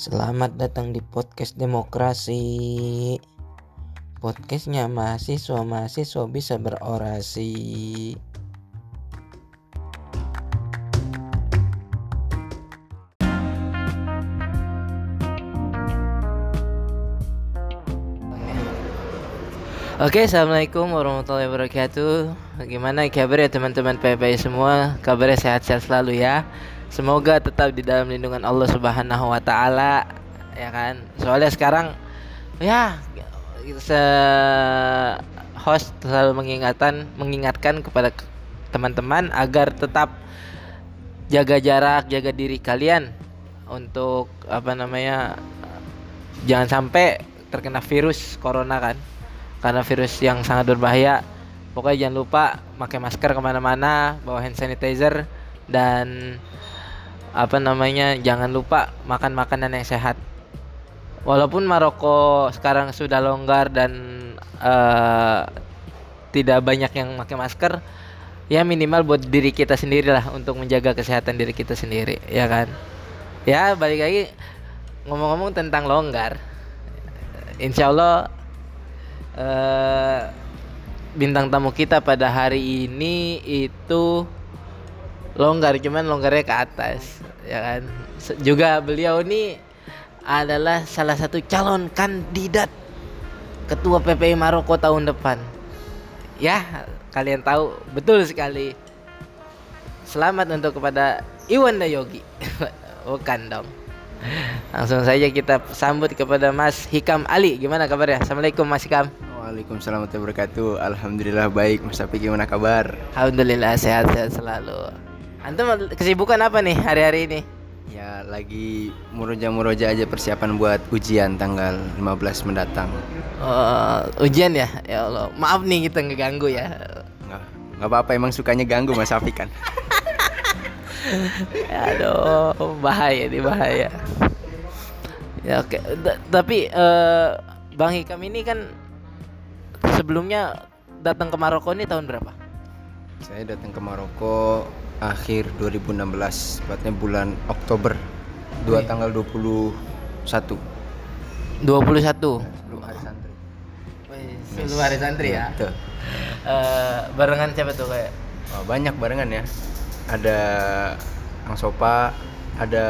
Selamat datang di podcast demokrasi. Podcastnya mahasiswa-mahasiswa bisa berorasi. Oke, assalamualaikum warahmatullahi wabarakatuh. Gimana kabar ya teman-teman PPI semua? Kabarnya sehat-sehat selalu ya. Semoga tetap di dalam lindungan Allah Subhanahu Wa Taala, ya kan? Soalnya sekarang, ya, se host selalu mengingatkan, mengingatkan kepada teman-teman agar tetap jaga jarak, jaga diri kalian untuk apa namanya, jangan sampai terkena virus corona kan karena virus yang sangat berbahaya pokoknya jangan lupa pakai masker ke mana-mana bawa hand sanitizer dan apa namanya jangan lupa makan makanan yang sehat. Walaupun Maroko sekarang sudah longgar dan uh, tidak banyak yang pakai masker ya minimal buat diri kita sendiri lah untuk menjaga kesehatan diri kita sendiri ya kan? Ya balik lagi ngomong-ngomong tentang longgar insya Allah uh, bintang tamu kita pada hari ini itu longgar cuman longgarnya ke atas ya kan juga beliau ini adalah salah satu calon kandidat ketua PPI Maroko tahun depan ya kalian tahu betul sekali selamat untuk kepada Iwan Yogi bukan dong Langsung saja kita sambut kepada Mas Hikam Ali. Gimana kabarnya? Assalamualaikum Mas Hikam. Waalaikumsalam warahmatullahi wabarakatuh. Alhamdulillah baik. Mas Api gimana kabar? Alhamdulillah sehat-sehat selalu. Antum kesibukan apa nih hari-hari ini? Ya lagi muroja-muroja aja persiapan buat ujian tanggal 15 mendatang. Uh, ujian ya? Ya Allah. Maaf nih kita ngeganggu ya. Nggak, nggak apa-apa emang sukanya ganggu Mas Afi kan. Aduh, bahaya nih bahaya. Ya oke, tapi uh, Bang Hikam ini kan sebelumnya datang ke Maroko ini tahun berapa? Saya datang ke Maroko akhir 2016, tepatnya bulan Oktober. Dua tanggal 21. 21. Sebelum hari santri. Sebelum hari santri ya. Tuh. Uh, barengan siapa tuh kayak? Oh, banyak barengan ya ada Kang Sopa, ada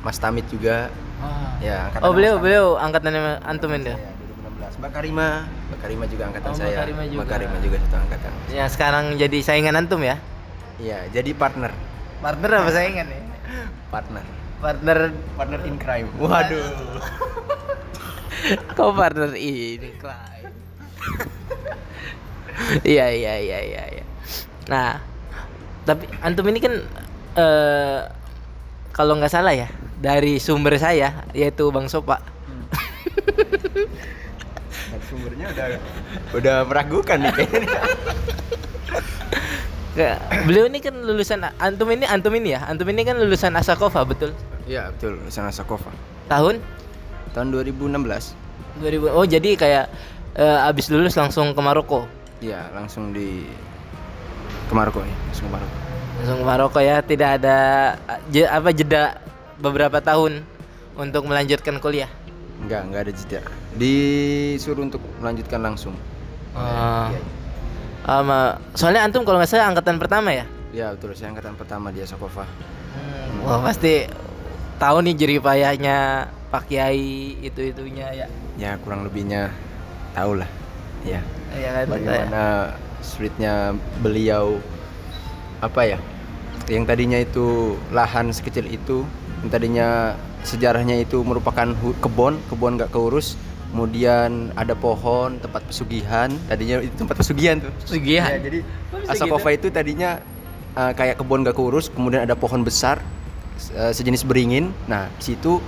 Mas Tamit juga. Oh, ya, oh beliau beliau angkatan antum ini ya. 2016. Mbak Karima, Mbak Karima juga angkatan oh, saya. Mbak Karima juga. Mbak Karima juga satu angkatan. Ya, sekarang jadi saingan antum ya? Iya, jadi partner. Partner apa saingan ya? Partner. Partner partner in crime. Waduh. Kau partner in crime. Iya, iya, iya, iya, iya. Nah, tapi antum ini kan uh, kalau nggak salah ya dari sumber saya yaitu Bang Sopa. Hmm. sumbernya udah udah meragukan nih kayaknya. Beliau ini kan lulusan antum ini antum ini ya antum ini kan lulusan Asakova betul? Iya betul lulusan Asakova. Tahun? Tahun 2016. 2000 oh jadi kayak uh, abis lulus langsung ke Maroko? Iya langsung di ke Maroko ya langsung ke Maroko langsung ke Maroko ya tidak ada je, apa jeda beberapa tahun untuk melanjutkan kuliah enggak enggak ada jeda disuruh untuk melanjutkan langsung oh. iya, Um, soalnya antum kalau nggak salah angkatan pertama ya? Ya betul. Saya angkatan pertama di Asokova. Hmm. wah pasti tahu nih jeripayahnya Pak Kiai itu itunya ya? Ya kurang lebihnya tahu lah. Ya, ya kan, bagaimana sulitnya beliau apa ya? Yang tadinya itu lahan sekecil itu yang tadinya sejarahnya itu merupakan kebun kebun nggak keurus kemudian ada pohon tempat pesugihan. Tadinya itu tempat pesugihan tuh. Pesugihan? Ya, jadi Asakova itu tadinya uh, kayak kebun gak keurus kemudian ada pohon besar uh, sejenis beringin. Nah di situ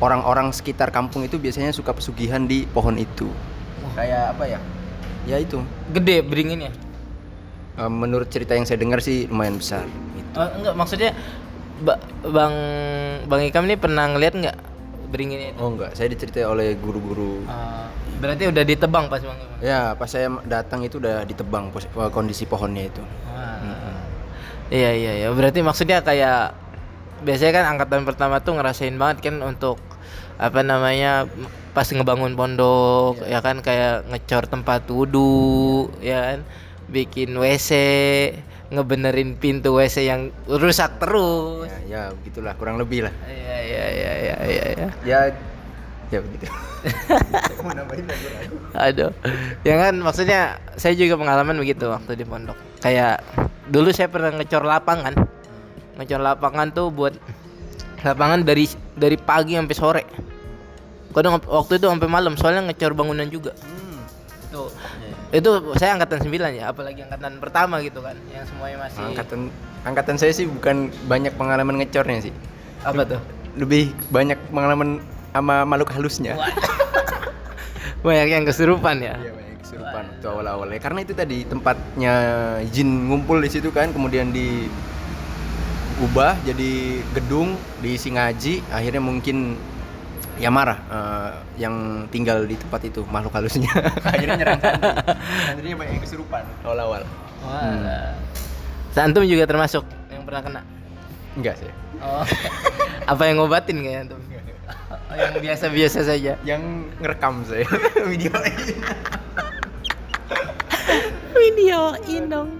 orang-orang sekitar kampung itu biasanya suka pesugihan di pohon itu. Oh. kayak apa ya? Ya itu. Gede beringinnya? Uh, menurut cerita yang saya dengar sih lumayan besar. Gitu. uh, enggak maksudnya ba bang bang Ikam ini pernah ngeliat nggak beringinnya itu? Oh enggak. Saya diceritain oleh guru-guru. Uh, berarti udah ditebang pas bang ya pas saya datang itu udah ditebang kondisi pohonnya itu. Uh, hmm. iya iya iya. Berarti maksudnya kayak biasanya kan angkatan pertama tuh ngerasain banget kan untuk apa namanya pas ngebangun pondok ya kan? Kayak ngecor tempat wudhu ya kan? Bikin WC ngebenerin pintu WC yang rusak terus. Ya, ya begitulah kurang lebih lah. Iya iya iya iya iya ya. ya ya begitu. Aduh. Ya kan maksudnya saya juga pengalaman begitu waktu di pondok. Kayak dulu saya pernah ngecor lapangan. Ngecor lapangan tuh buat lapangan dari dari pagi sampai sore. Kadang waktu itu sampai malam soalnya ngecor bangunan juga. Hmm. tuh itu saya angkatan 9 ya apalagi angkatan pertama gitu kan yang semuanya masih angkatan angkatan saya sih bukan banyak pengalaman ngecornya sih. Apa tuh? Lebih banyak pengalaman sama makhluk halusnya. Banyak yang kesurupan ya? Iya banyak kesurupan waktu awal-awalnya. Karena itu tadi tempatnya jin ngumpul di situ kan kemudian diubah jadi gedung diisi ngaji akhirnya mungkin ya marah eh, yang tinggal di tempat itu makhluk halusnya akhirnya nyerang santri santrinya banyak yang kesurupan awal-awal Wah. Antum juga termasuk yang pernah kena enggak sih Oh. apa yang ngobatin kayak antum? Oh, yang biasa-biasa saja. yang ngerekam saya video Videoin dong.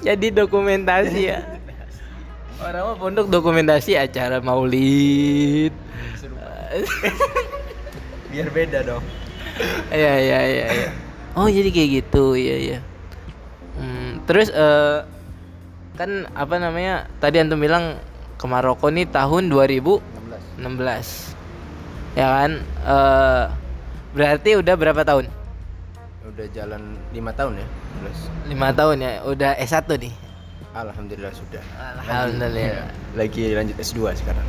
Jadi dokumentasi ya. Orang mah pondok dokumentasi acara maulid. biar beda dong. Iya iya iya. iya. Oh jadi kayak gitu. Iya iya. Hmm, terus eh kan apa namanya tadi antum bilang ke Maroko nih tahun 2016 ya kan? Eh berarti udah berapa tahun? Udah jalan lima tahun ya lima tahun ya? Udah S1 nih? Alhamdulillah sudah. Alhamdulillah. Lagi lanjut S2 sekarang.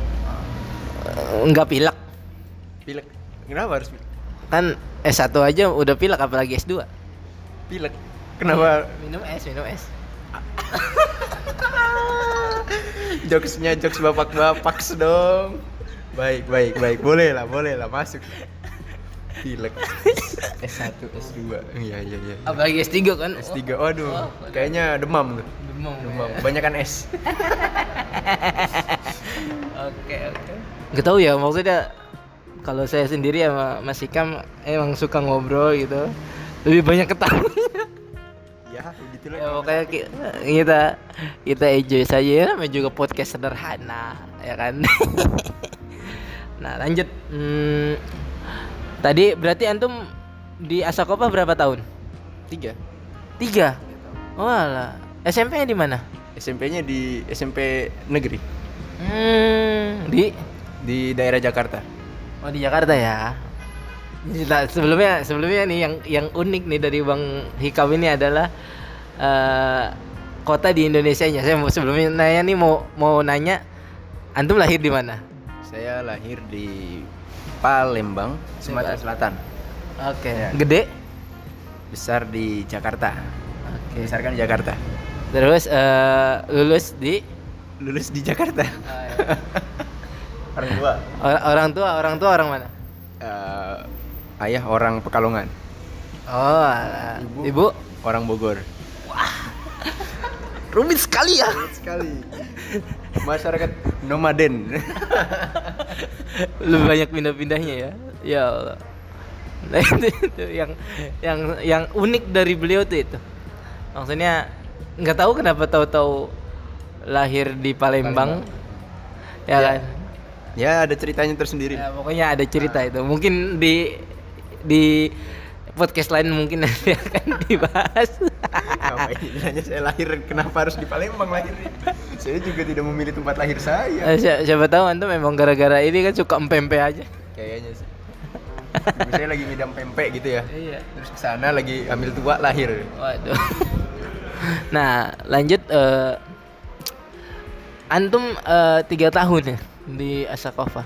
Enggak pilek pilek. Kenapa harus pilek? kan S1 aja udah pilek apalagi S2 pilek. Kenapa? Minum es minum es. Jokesnya jokes bapak-bapak dong baik baik baik. Boleh lah boleh lah. Masuk. Pilek. S1 S2 iya iya iya. Apalagi S3 kan? S3 waduh. Kayaknya demam tuh. Demam demam. kebanyakan es Oke oke. Gak tahu ya maksudnya kalau saya sendiri sama Mas Ikam emang suka ngobrol gitu. Lebih banyak ketawa. ya begitulah ya pokoknya ki- kita kita enjoy saja ya namanya juga podcast sederhana ya kan. nah lanjut. Hmm, tadi berarti antum di Asakopa berapa tahun? tiga Tiga. Walah. SMP-nya di mana? SMP-nya di SMP negeri Hmm, di di daerah Jakarta Oh di Jakarta ya. Nah, sebelumnya sebelumnya nih yang yang unik nih dari Bang Hikam ini adalah eh, kota di Indonesia nya. Saya mau sebelumnya nanya nih mau mau nanya antum lahir di mana? saya lahir di Palembang Sumatera Selatan Oke. Ya. Gede? besar di Jakarta Oke. besar kan di Jakarta Terus eh, lulus di lulus di Jakarta orang tua. Or- orang tua orang tua orang mana? Eh, ayah orang Pekalongan. Oh. Ibu? ibu? Orang Bogor. Rumit sekali ya. sekali. Masyarakat nomaden. Lebih banyak pindah-pindahnya ya. Ya Allah. Nah itu, itu yang yang yang unik dari beliau tuh itu. Maksudnya nggak tahu kenapa tahu-tahu lahir di Palembang, ya Ya. kan ya ada ceritanya tersendiri. Ya, pokoknya ada cerita itu. Mungkin di di podcast lain mungkin nanti akan dibahas. Nanya saya lahir kenapa harus di Palembang lahirnya saya juga tidak memilih tempat lahir saya. Eh, si- siapa tahu antum memang gara-gara ini kan suka empempe aja. Kayaknya sih. Saya lagi ngidam pempek gitu ya. Iya. Terus ke sana lagi ambil tua lahir. Waduh. nah, lanjut eh, antum eh, tiga tahun ya di Asakova.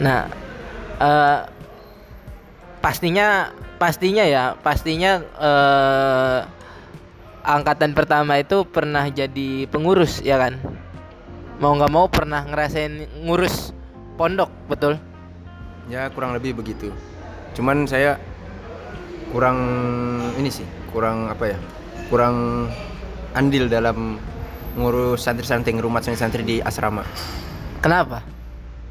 Nah, eh, pastinya pastinya ya pastinya eh, angkatan pertama itu pernah jadi pengurus ya kan? Mau nggak mau pernah ngerasain ngurus pondok betul? ya kurang lebih begitu cuman saya kurang ini sih kurang apa ya kurang andil dalam ngurus santri-santri rumah santri-santri di asrama Kenapa?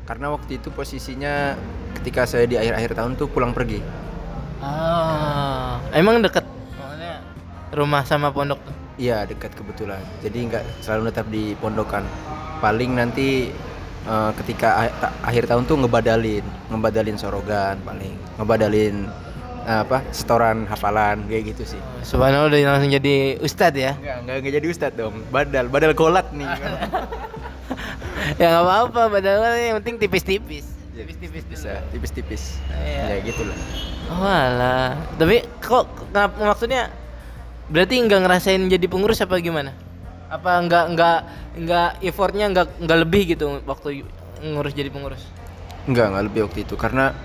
Karena waktu itu posisinya ketika saya di akhir-akhir tahun tuh pulang pergi. Oh, emang deket? Maksudnya rumah sama pondok? Iya dekat kebetulan. Jadi nggak selalu netap di pondokan. Paling nanti eh, ketika ah- akhir tahun tuh ngebadalin, ngebadalin sorogan paling, ngebadalin eh, apa setoran hafalan kayak gitu sih. Subhanallah udah langsung jadi ustadz ya? Enggak, enggak, enggak jadi ustadz dong. Badal, badal kolak nih. ya nggak apa-apa, padahal yang penting tipis-tipis. Tipis-tipis. Bisa, tipis-tipis. Iya. Ya gitu lah. Oh alah. Tapi kok kenapa maksudnya berarti nggak ngerasain jadi pengurus apa gimana? Apa nggak nggak nggak effortnya nggak nggak lebih gitu waktu ngurus jadi pengurus? Enggak, enggak lebih waktu itu karena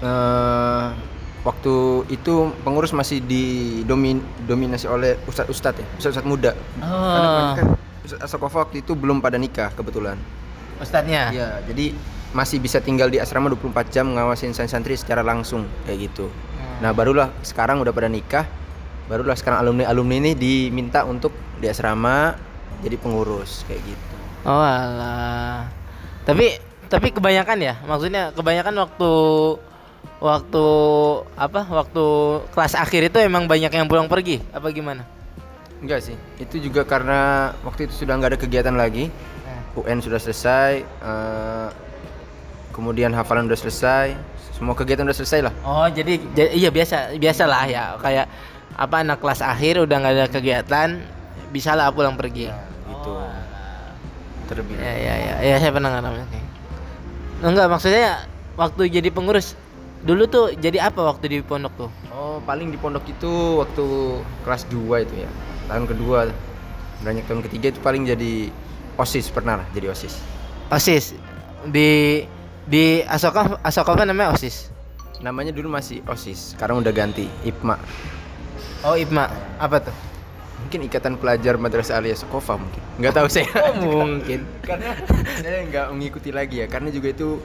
eh waktu itu pengurus masih didomin dominasi oleh ustadz-ustadz ya, ustadz-ustadz muda. Karena Oh, kebanyakan Ustadz Asokova waktu itu belum pada nikah kebetulan. ustadznya. Iya, jadi masih bisa tinggal di asrama 24 jam ngawasin santri secara langsung kayak gitu. Nah, barulah sekarang udah pada nikah, barulah sekarang alumni-alumni ini diminta untuk di asrama jadi pengurus kayak gitu. Oh alah. Tapi tapi kebanyakan ya, maksudnya kebanyakan waktu waktu apa? Waktu kelas akhir itu emang banyak yang pulang pergi apa gimana? Enggak sih, itu juga karena waktu itu sudah nggak ada kegiatan lagi. UN sudah selesai, eh, kemudian hafalan udah selesai, semua kegiatan udah selesai lah. Oh jadi, ja- iya biasa biasalah ya kayak apa anak kelas akhir udah nggak ada kegiatan bisa lah pulang pergi. Gitu. Terlebih. Ya ya ya ya saya pernah ngalamin. Enggak maksudnya waktu jadi pengurus dulu tuh jadi apa waktu di pondok tuh? Oh, paling di pondok itu waktu kelas 2 itu ya. Tahun kedua, banyak tahun ketiga itu paling jadi OSIS pernah lah jadi OSIS. OSIS di di Asoka Asoka apa namanya OSIS? Namanya dulu masih OSIS, sekarang udah ganti IPMA. Oh IPMA apa tuh? Mungkin Ikatan Pelajar Madrasah Aliyah Sokova mungkin. Nggak tahu saya. Oh, mungkin. karena saya nggak mengikuti lagi ya, karena juga itu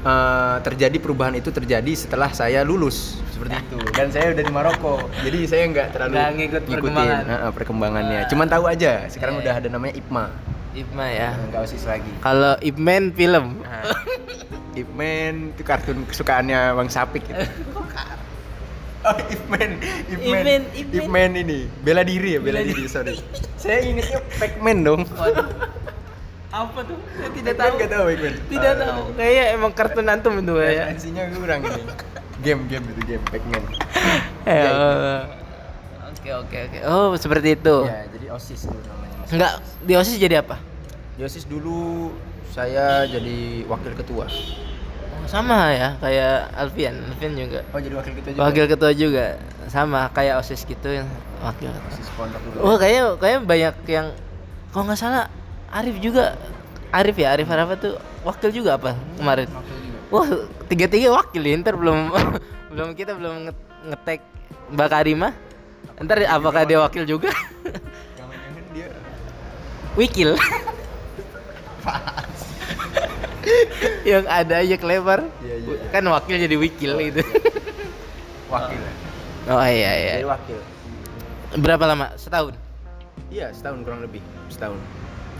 eh, terjadi perubahan itu terjadi setelah saya lulus seperti itu. Dan saya udah di Maroko, jadi saya nggak terlalu Nggak ngikut ngikutin perkembangan. eh, perkembangannya. Cuman tahu aja, sekarang Iya, udah iya. ada namanya IPMA. IPMA ya. Nggak OSIS lagi. Kalau Ipman film. Ip Man itu kartun kesukaannya Bang Sapik gitu. Oh, Ip Man, Ip Man, Ip Man, Ip Ip Man. Man ini bela diri ya, bela Bela diri, sorry. Saya ingetnya Pac-Man dong. Apa tuh? Saya tidak tahu. nggak tahu. Tidak Ah, tahu. Kayaknya emang kartun antum itu ya. Referensinya kurang ini. Game, game itu game Pac-Man. Ya. Ya, Oke oke oke. Oh seperti itu. Ya, jadi OSIS dulu namanya. Mas. Enggak di OSIS jadi apa? Di OSIS dulu saya jadi wakil ketua. Oh, sama ya kayak Alfian. Alfian juga. Oh, jadi wakil ketua juga. Wakil ketua juga sama kayak OSIS gitu yang wakil. OSIS pondok dulu. Oh kayaknya kayaknya banyak yang kalau nggak salah Arif juga Arif ya Arif Arafa tuh wakil juga apa kemarin? Wakil juga. Wah tiga tiga wakil ya ntar belum belum kita belum nge- ngetek Mbak Karima. Ntar apakah dia wakil juga? Jangan-jangan dia Wikil. yang ada aja kelebar. Iya, iya, iya. Kan wakil jadi wikil gitu. wakil. Oh iya iya. Jadi wakil. Berapa lama? Setahun. Iya setahun kurang lebih setahun.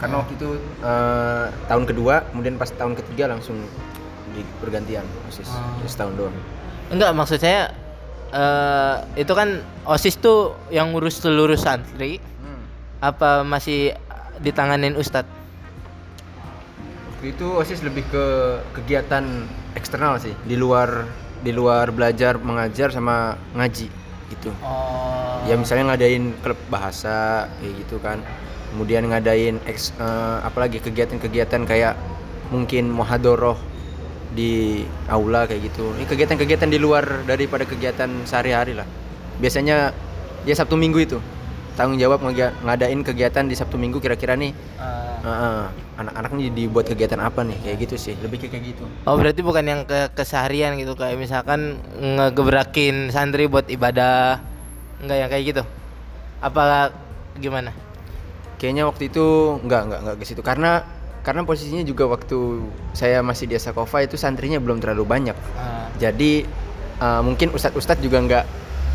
Karena waktu itu eh, tahun kedua, kemudian pas tahun ketiga langsung di pergantian osis Oh. Jadi setahun doang. Enggak, maksud saya eh itu kan OSIS tuh yang ngurus seluruh santri apa masih ditanganin ustadz? Waktu itu osis lebih ke kegiatan eksternal sih, di luar di luar belajar mengajar sama ngaji gitu. Oh. Ya misalnya ngadain klub bahasa kayak gitu kan. Kemudian ngadain eks, eh, apalagi kegiatan-kegiatan kayak mungkin muhadoroh di aula kayak gitu. Ini kegiatan-kegiatan di luar daripada kegiatan sehari-hari lah. Biasanya ya Sabtu Minggu itu tanggung jawab ngadain kegiatan di Sabtu Minggu kira-kira nih eh, eh, anak-anak nih dibuat kegiatan apa nih kayak gitu sih. Lebih kayak gitu. Oh berarti bukan yang ke keseharian gitu kayak misalkan ngegebrakin santri buat ibadah enggak yang kayak gitu? Apa gimana? Kayaknya waktu itu nggak nggak nggak ke situ. Karena karena posisinya juga waktu saya masih di Asakova itu santrinya belum terlalu banyak. Jadi uh, mungkin ustadz-ustadz juga nggak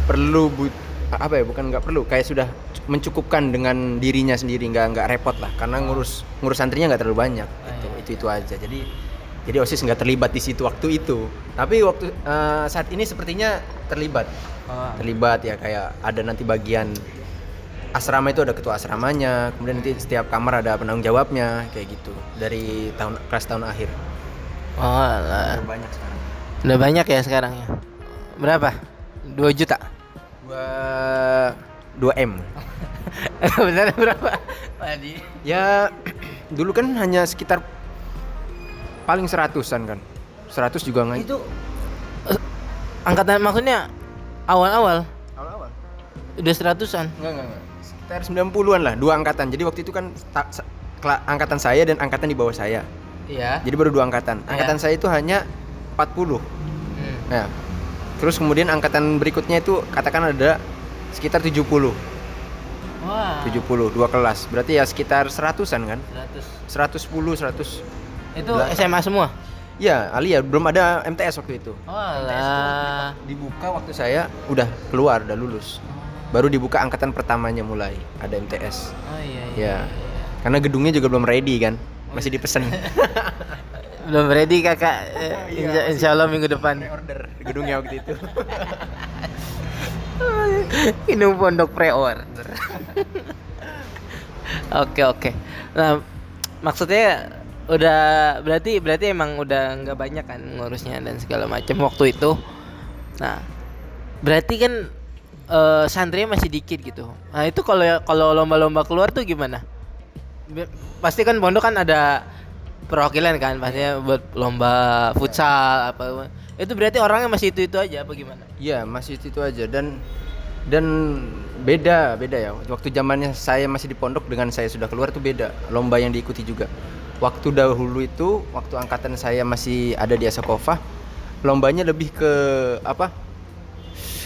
perlu but apa ya bukan nggak perlu kayak sudah mencukupkan dengan dirinya sendiri nggak nggak repot lah. Karena ngurus ngurus santrinya nggak terlalu banyak. Itu iya. itu itu aja. Jadi jadi osis nggak terlibat di situ waktu itu. Tapi waktu eh, saat ini sepertinya terlibat. Oh. terlibat ya kayak ada nanti bagian asrama itu ada ketua asramanya kemudian nanti setiap kamar ada penanggung jawabnya kayak gitu dari tahun kelas tahun akhir Oh, alah. banyak sekarang udah banyak ya sekarang ya. Berapa? 2 juta. dua 2 m Benar berapa? Tadi. ya dulu kan hanya sekitar paling seratusan kan seratus juga nggak Itu angkatan maksudnya awal-awal awal-awal udah seratusan. Enggak, enggak, enggak. Sekitar 90-an lah, dua angkatan. Jadi waktu itu kan ta- sa- angkatan saya dan angkatan di bawah saya. Iya. Jadi baru dua angkatan. Iya. Angkatan saya itu hanya 40. Hmm. Nah. Terus kemudian angkatan berikutnya itu katakan ada sekitar 70. Wah. 70, dua kelas. Berarti ya sekitar seratusan kan? 100. 110, 100. Itu SMA semua. Ya, Alia belum ada MTS waktu itu. Oh alah. Dibuka waktu saya udah keluar, udah lulus. Baru dibuka angkatan pertamanya mulai ada MTS. Oh iya iya. Ya. Karena gedungnya juga belum ready kan. Masih dipesen. Belum ready kakak. Eh, insya, insya Allah minggu depan. order gedungnya waktu itu. Ini pondok pre-order. Oke oke. Nah maksudnya udah berarti berarti emang udah nggak banyak kan ngurusnya dan segala macam waktu itu. Nah berarti kan eh, santrinya masih dikit gitu. Nah itu kalau kalau lomba-lomba keluar tuh gimana? Pasti kan pondok kan ada perwakilan kan pastinya buat lomba futsal apa itu berarti orangnya masih itu itu aja apa gimana? Iya, masih itu, itu aja dan dan beda beda ya. Waktu zamannya saya masih di pondok dengan saya sudah keluar tuh beda. Lomba yang diikuti juga. Waktu dahulu itu, waktu angkatan saya masih ada di Asakova, lombanya lebih ke apa?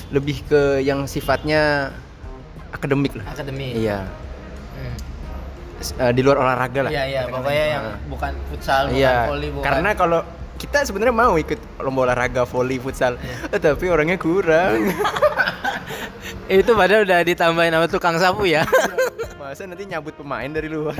Lebih ke yang sifatnya akademik lah. Akademi. Iya. Hmm. Eh, di luar olahraga lah. Iya iya pokoknya yang Ah. bukan futsal, bukan Iya, volley, bukan. karena kalau kita sebenarnya mau ikut lomba olahraga volley futsal, Iya. eh, tapi orangnya kurang. itu padahal udah ditambahin sama tukang sapu ya. Masa nanti nyabut pemain dari luar?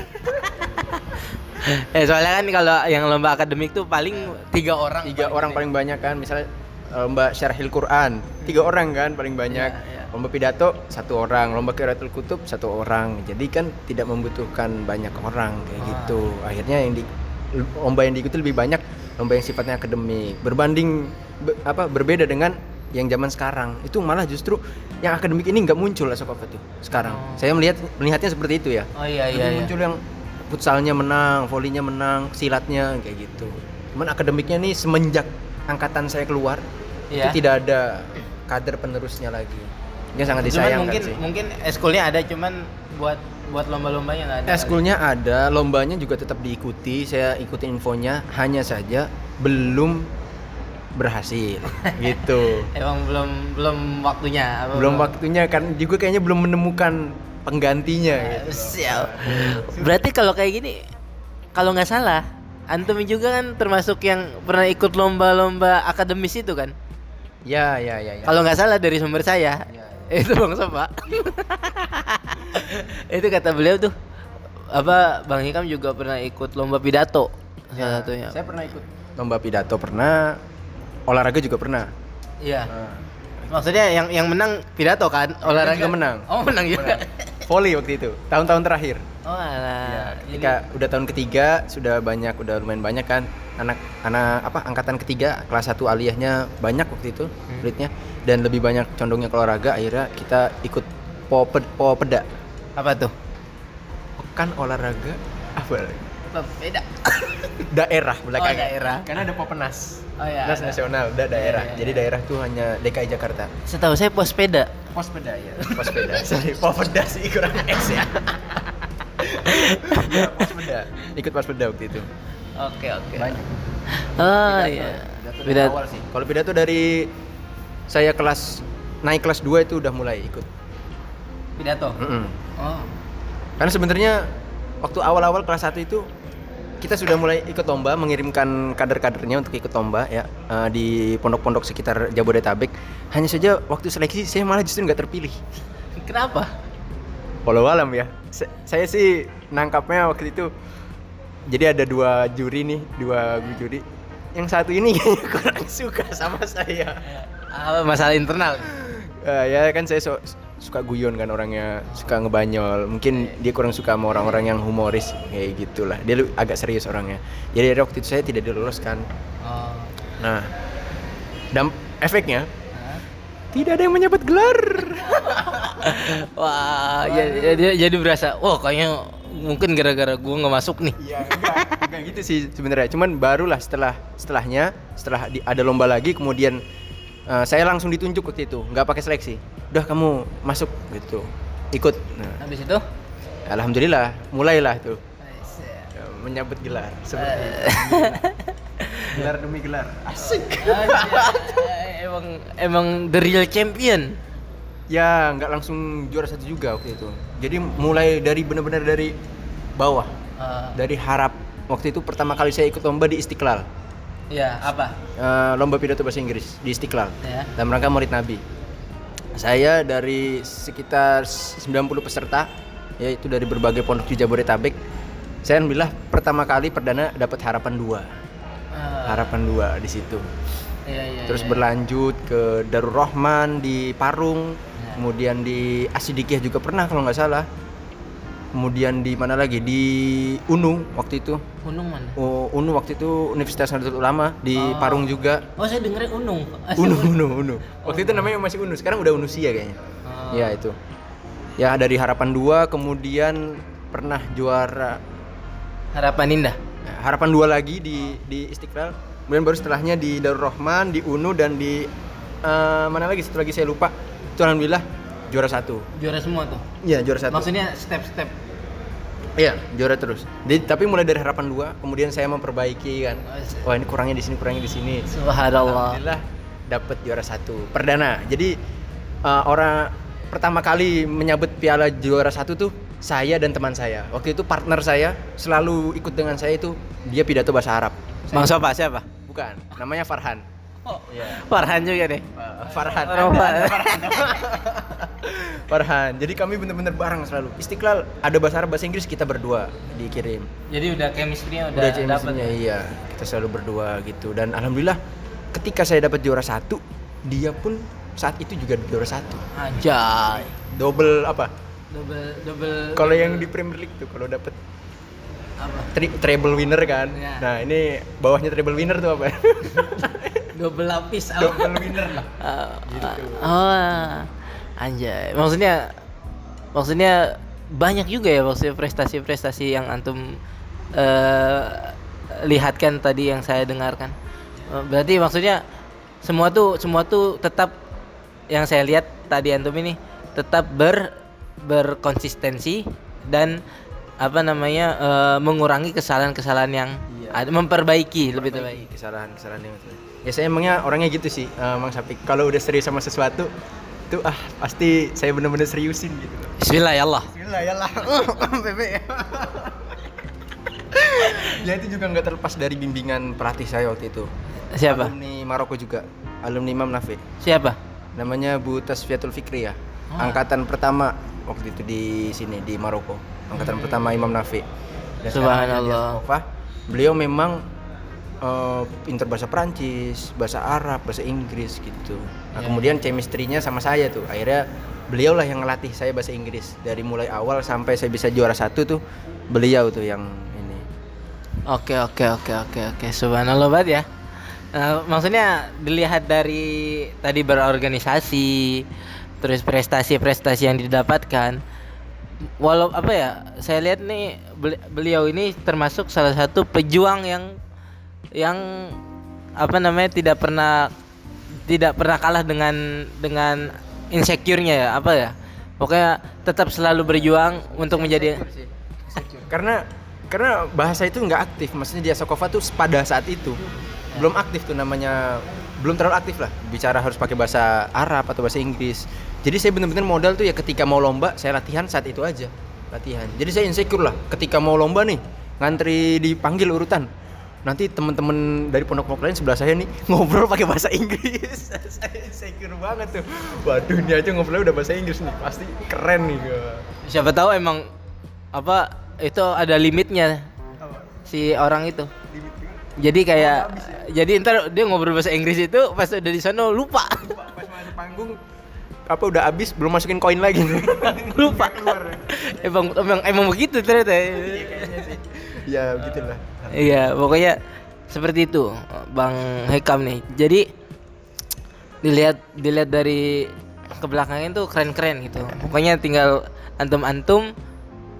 eh soalnya kan kalau yang lomba akademik tuh paling tiga orang. Tiga paling orang paling banyak kan, misalnya eh, lomba syarahil Quran, tiga orang kan paling banyak. Iya, iya. Lomba pidato satu orang, lomba qiraatul kutub satu orang. Jadi kan tidak membutuhkan banyak orang kayak Ah. gitu. Akhirnya yang di lomba yang diikuti lebih banyak lomba yang sifatnya akademik. Berbanding be- apa berbeda dengan yang zaman sekarang itu malah justru yang akademik ini nggak muncul Asokova tuh sekarang. Oh. Saya melihat melihatnya seperti itu ya. Oh iya Lebih iya. iya. muncul yang futsalnya menang, volleynya menang, silatnya kayak gitu. Cuman akademiknya nih semenjak angkatan saya keluar Iya. itu tidak ada kader penerusnya lagi. Ini sangat Cuman disayangkan mungkin sih. mungkin eskulnya ada cuman buat buat lomba-lombanya nggak ada. Eskulnya ada, lombanya juga tetap diikuti. Saya ikutin infonya, hanya saja belum berhasil gitu. Emang belum belum waktunya. apa Belum waktunya kan juga kayaknya belum menemukan penggantinya gitu. Siap. Berarti kalau kayak gini, kalau nggak salah, antum juga kan termasuk yang pernah ikut lomba-lomba akademis itu kan? Ya, ya, ya, ya. Kalau nggak salah dari sumber saya, Ya, itu bang Sofa. itu kata beliau tuh, apa Bang Hikam juga pernah ikut lomba pidato salah satunya. Saya pernah ikut lomba pidato pernah, olahraga juga pernah. Iya. Maksudnya yang yang menang pidato kan? Olahraga juga menang. Oh menang juga. Volley waktu itu, tahun-tahun terakhir. Oh alah. Ya, Jadi- ketika udah tahun ketiga sudah banyak, udah lumayan banyak kan anak anak apa angkatan ketiga kelas 1 aliyahnya banyak waktu itu Hmm. muridnya dan lebih banyak condongnya ke olahraga akhirnya kita ikut poped popeda apa tuh? pekan olahraga apa Beda. daerah belakangan Oh, daerah. karena ada popenas Oh iya. Nas nasional udah daerah iya, jadi iya. daerah tuh hanya DKI Jakarta Setahu saya pos peda. pospeda ya pospeda sorry popeda sih kurang X ya ya pospeda ikut pospeda waktu itu Oke oke. banyak Oh iya. Pidato dari Beda. awal sih. Kalau pidato dari saya kelas naik kelas 2 itu udah mulai ikut. Pidato. Mm-mm. Oh. Karena sebenarnya waktu awal-awal kelas 1 itu kita sudah mulai ikut lomba, mengirimkan kader-kadernya untuk ikut lomba ya eh, di pondok-pondok sekitar Jabodetabek. Hanya saja waktu seleksi saya malah justru nggak terpilih. Kenapa? Walau alam ya. Sa- saya sih nangkapnya waktu itu jadi ada dua juri nih, dua juri. Yang satu ini kurang suka sama saya. Apa masalah internal? Eh, ya kan saya so- suka guyon kan orangnya, suka ngebanyol. Mungkin dia kurang suka sama orang-orang yang humoris kayak gitulah. Dia agak serius orangnya. Jadi dari waktu itu saya tidak diloloskan. Oh. Nah, dan efeknya tidak ada yang menyebut gelar. Wah, jadi, jadi, jadi berasa, wah kayaknya mungkin gara-gara gua nggak masuk nih. Iya, enggak, enggak gitu sih sebenarnya. Cuman barulah setelah setelahnya, setelah di- ada lomba lagi, kemudian eh, saya langsung ditunjuk waktu itu, nggak pakai seleksi. Udah kamu masuk gitu, ikut. Nah, Habis itu? alhamdulillah, mulailah tuh ya, menyambut gelar seperti itu. gelar demi gelar. Asik. Anjay, emang emang the real champion. Ya, nggak langsung juara satu juga waktu itu. Jadi mulai dari benar-benar dari bawah, Ah, dari harap. Waktu itu pertama kali saya ikut lomba di Istiqlal. Ya apa? Eh, lomba pidato bahasa Inggris di Istiqlal Ya. dalam rangka Murid Nabi. Saya dari sekitar 90 peserta yaitu dari berbagai pondok di Jabodetabek. Saya alhamdulillah pertama kali perdana dapat harapan dua. Ah, Harapan dua di situ. iya, iya, Terus iya. berlanjut ke Darul Rahman di Parung, Ya. kemudian di Asidikiyah juga pernah kalau nggak salah. Kemudian di mana lagi? Di UNU waktu itu. Unung mana? Oh, UNU waktu itu Universitas Nahdlatul Ulama di Oh. Parung juga. Oh saya dengerin Unung. Unu, Unu, Unu. Waktu itu namanya masih Unu, sekarang udah Unusia kayaknya. Oh. Ya itu. Ya dari Harapan 2 kemudian pernah juara Harapan indah. ya, Harapan 2 lagi di di Istiqlal. Kemudian baru setelahnya di Darul Rahman, di Unu dan di eh, mana lagi satu lagi saya lupa. Itu alhamdulillah juara satu. Juara semua tuh. Iya, juara satu. Maksudnya step-step. Iya, juara terus. Jadi tapi mulai dari Harapan 2, kemudian saya memperbaiki kan. Wah, ini kurangnya di sini, kurangnya di sini. Subhanallah. Alhamdulillah dapat juara satu perdana. Jadi uh, orang pertama kali menyabet piala juara satu tuh saya dan teman saya. Waktu itu partner saya selalu ikut dengan saya itu dia pidato bahasa Arab. Bang Sopa siapa? Bukan, namanya Farhan. Oh, Iya. Farhan juga deh. Farhan. Farhan. Farhan. Jadi kami bener-bener bareng selalu. Istiqlal ada bahasa Arab, bahasa Inggris kita berdua dikirim. Jadi udah chemistry-nya udah, Udah dapet. chemistry-nya, iya. Kita selalu berdua gitu. Dan alhamdulillah ketika saya dapat juara satu, dia pun saat itu juga juara satu. Anjay. Double apa? Double double. Kalau yang di Premier League tuh kalau dapat apa? tri- treble winner kan. Ya. Nah, ini bawahnya treble winner tuh apa? Double lapis double winner lah. Ah, Gitu. Oh, anjay. Maksudnya maksudnya banyak juga ya maksudnya prestasi-prestasi yang antum eh lihatkan tadi yang saya dengarkan. Eh, Berarti maksudnya semua tuh semua tuh tetap yang saya lihat tadi antum ini tetap ber berkonsistensi dan apa namanya eh, mengurangi kesalahan-kesalahan yang Iya. ada memperbaiki lebih terbaik. Kesalahan-kesalahan yang Ya saya emangnya orangnya gitu sih, eh, Mang Sapik. Kalau udah serius sama sesuatu, tuh ah pasti saya bener-bener seriusin gitu. Bismillah ya Allah. Bismillah ya lah. Bebe. ya itu juga nggak terlepas dari bimbingan pelatih saya waktu itu. Siapa? Alumni Maroko juga, alumni Imam Nafi. Siapa? Namanya Bu Tasfiatul Fikri ya. Ah. Angkatan pertama waktu itu di sini di Maroko. Angkatan pertama Imam Nafi. Dan Subhanallah. Beliau memang eh, pinter bahasa Prancis, bahasa Arab, bahasa Inggris gitu. Nah, Ya. kemudian chemistry-nya sama saya tuh. Akhirnya beliau lah yang ngelatih saya bahasa Inggris dari mulai awal sampai saya bisa juara satu tuh beliau tuh yang ini. Oke oke oke oke oke subhanallah banget ya. Nah, maksudnya dilihat dari tadi berorganisasi, terus prestasi-prestasi yang didapatkan. Walau apa ya, saya lihat nih beli- beliau ini termasuk salah satu pejuang yang yang apa namanya tidak pernah tidak pernah kalah dengan dengan insecure-nya ya apa ya. Pokoknya tetap selalu berjuang untuk menjadi karena karena bahasa itu nggak aktif. Maksudnya di Asokova tuh pada saat itu belum aktif tuh namanya belum terlalu aktif lah. Bicara harus pakai bahasa Arab atau bahasa Inggris. Jadi saya benar-benar modal tuh ya ketika mau lomba saya latihan saat itu aja latihan. Jadi saya insecure lah ketika mau lomba nih ngantri dipanggil urutan nanti teman-teman dari pondok-pondok lain sebelah saya nih ngobrol pakai bahasa Inggris. Saya secure banget tuh. Waduh ini aja ngobrolnya udah bahasa Inggris nih. Pasti keren nih gua. Siapa tahu emang apa itu ada limitnya si orang itu. Jadi kayak jadi ntar dia ngobrol bahasa Inggris itu pas udah di sana lupa. pas masuk panggung apa udah habis belum masukin koin lagi. Lupa. emang emang emang begitu ternyata. ya begitulah Iya, pokoknya seperti itu Bang Hekam nih. Jadi dilihat dilihat dari ke belakangnya tuh keren-keren gitu. Pokoknya tinggal antum-antum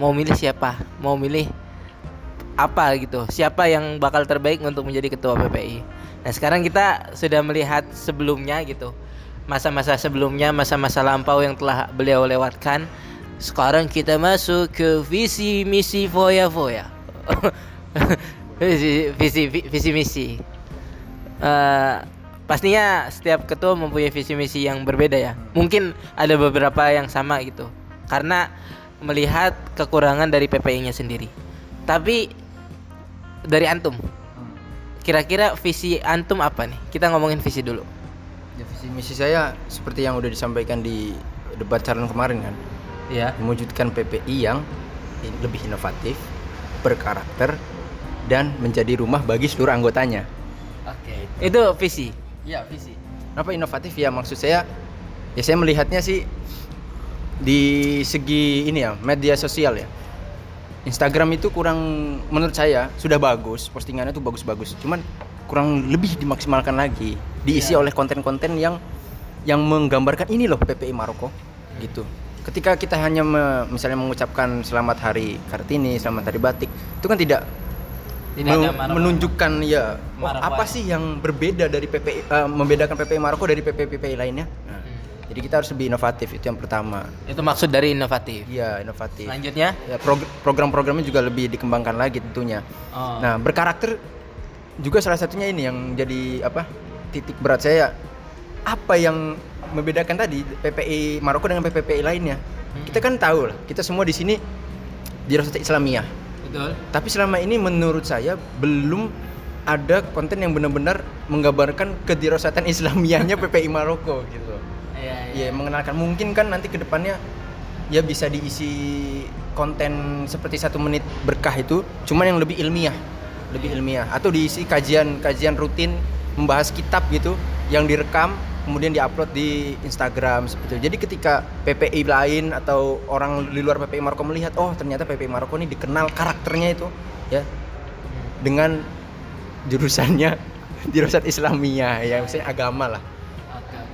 mau milih siapa, mau milih apa gitu. Siapa yang bakal terbaik untuk menjadi ketua PPI. Nah, sekarang kita sudah melihat sebelumnya gitu. Masa-masa sebelumnya, masa-masa lampau yang telah beliau lewatkan. Sekarang kita masuk ke visi misi foya-foya. visi visi vi- visi misi. Eh, pastinya setiap ketua mempunyai visi misi yang berbeda ya. Mungkin ada beberapa yang sama gitu. Karena melihat kekurangan dari PPI-nya sendiri. Tapi dari antum. Kira-kira visi antum apa nih? Kita ngomongin visi dulu. Ya, visi misi saya seperti yang udah disampaikan di debat calon kemarin kan. Ya mewujudkan PPI yang lebih inovatif berkarakter dan menjadi rumah bagi seluruh anggotanya oke itu visi Iya visi. Kenapa inovatif ya maksud saya? Ya saya melihatnya sih di segi ini ya media sosial ya. Instagram itu kurang menurut saya sudah bagus postingannya tuh bagus-bagus. Cuman kurang lebih dimaksimalkan lagi. Diisi oleh konten-konten yang yang menggambarkan ini loh PPI Maroko gitu. Ketika kita hanya me- misalnya mengucapkan selamat hari Kartini, selamat hari batik, itu kan tidak Tidak men- ada menunjukkan ya oh, Maroko apa sih yang berbeda dari PPI eh, membedakan PPI Maroko dari PPI PPI lainnya. Nah, Jadi kita harus lebih inovatif itu yang pertama. itu maksud dari inovatif Iya inovatif. selanjutnya Ya, prog- program-programnya juga lebih dikembangkan lagi tentunya. Oh. Nah berkarakter juga salah satunya ini yang jadi apa titik berat saya. Apa yang membedakan tadi PPI Maroko dengan PPI lainnya? Kita kan tahu lah, kita semua di sini di Rosat Islamiyah. Betul. Tapi selama ini menurut saya belum ada konten yang benar-benar menggambarkan kedirosatan Islamiyahnya PPI Maroko gitu. iya Ya mengenalkan. Mungkin kan nanti ke depannya ya bisa diisi konten seperti satu menit berkah itu, cuman yang lebih ilmiah, lebih ilmiah. Atau diisi kajian-kajian rutin membahas kitab gitu yang direkam kemudian diupload di Instagram seperti itu. Jadi ketika PPI lain atau orang di luar PPI Maroko melihat, oh ternyata PPI Maroko ini dikenal karakternya itu ya dengan jurusannya jurusan Islamiyah ya maksudnya agama lah.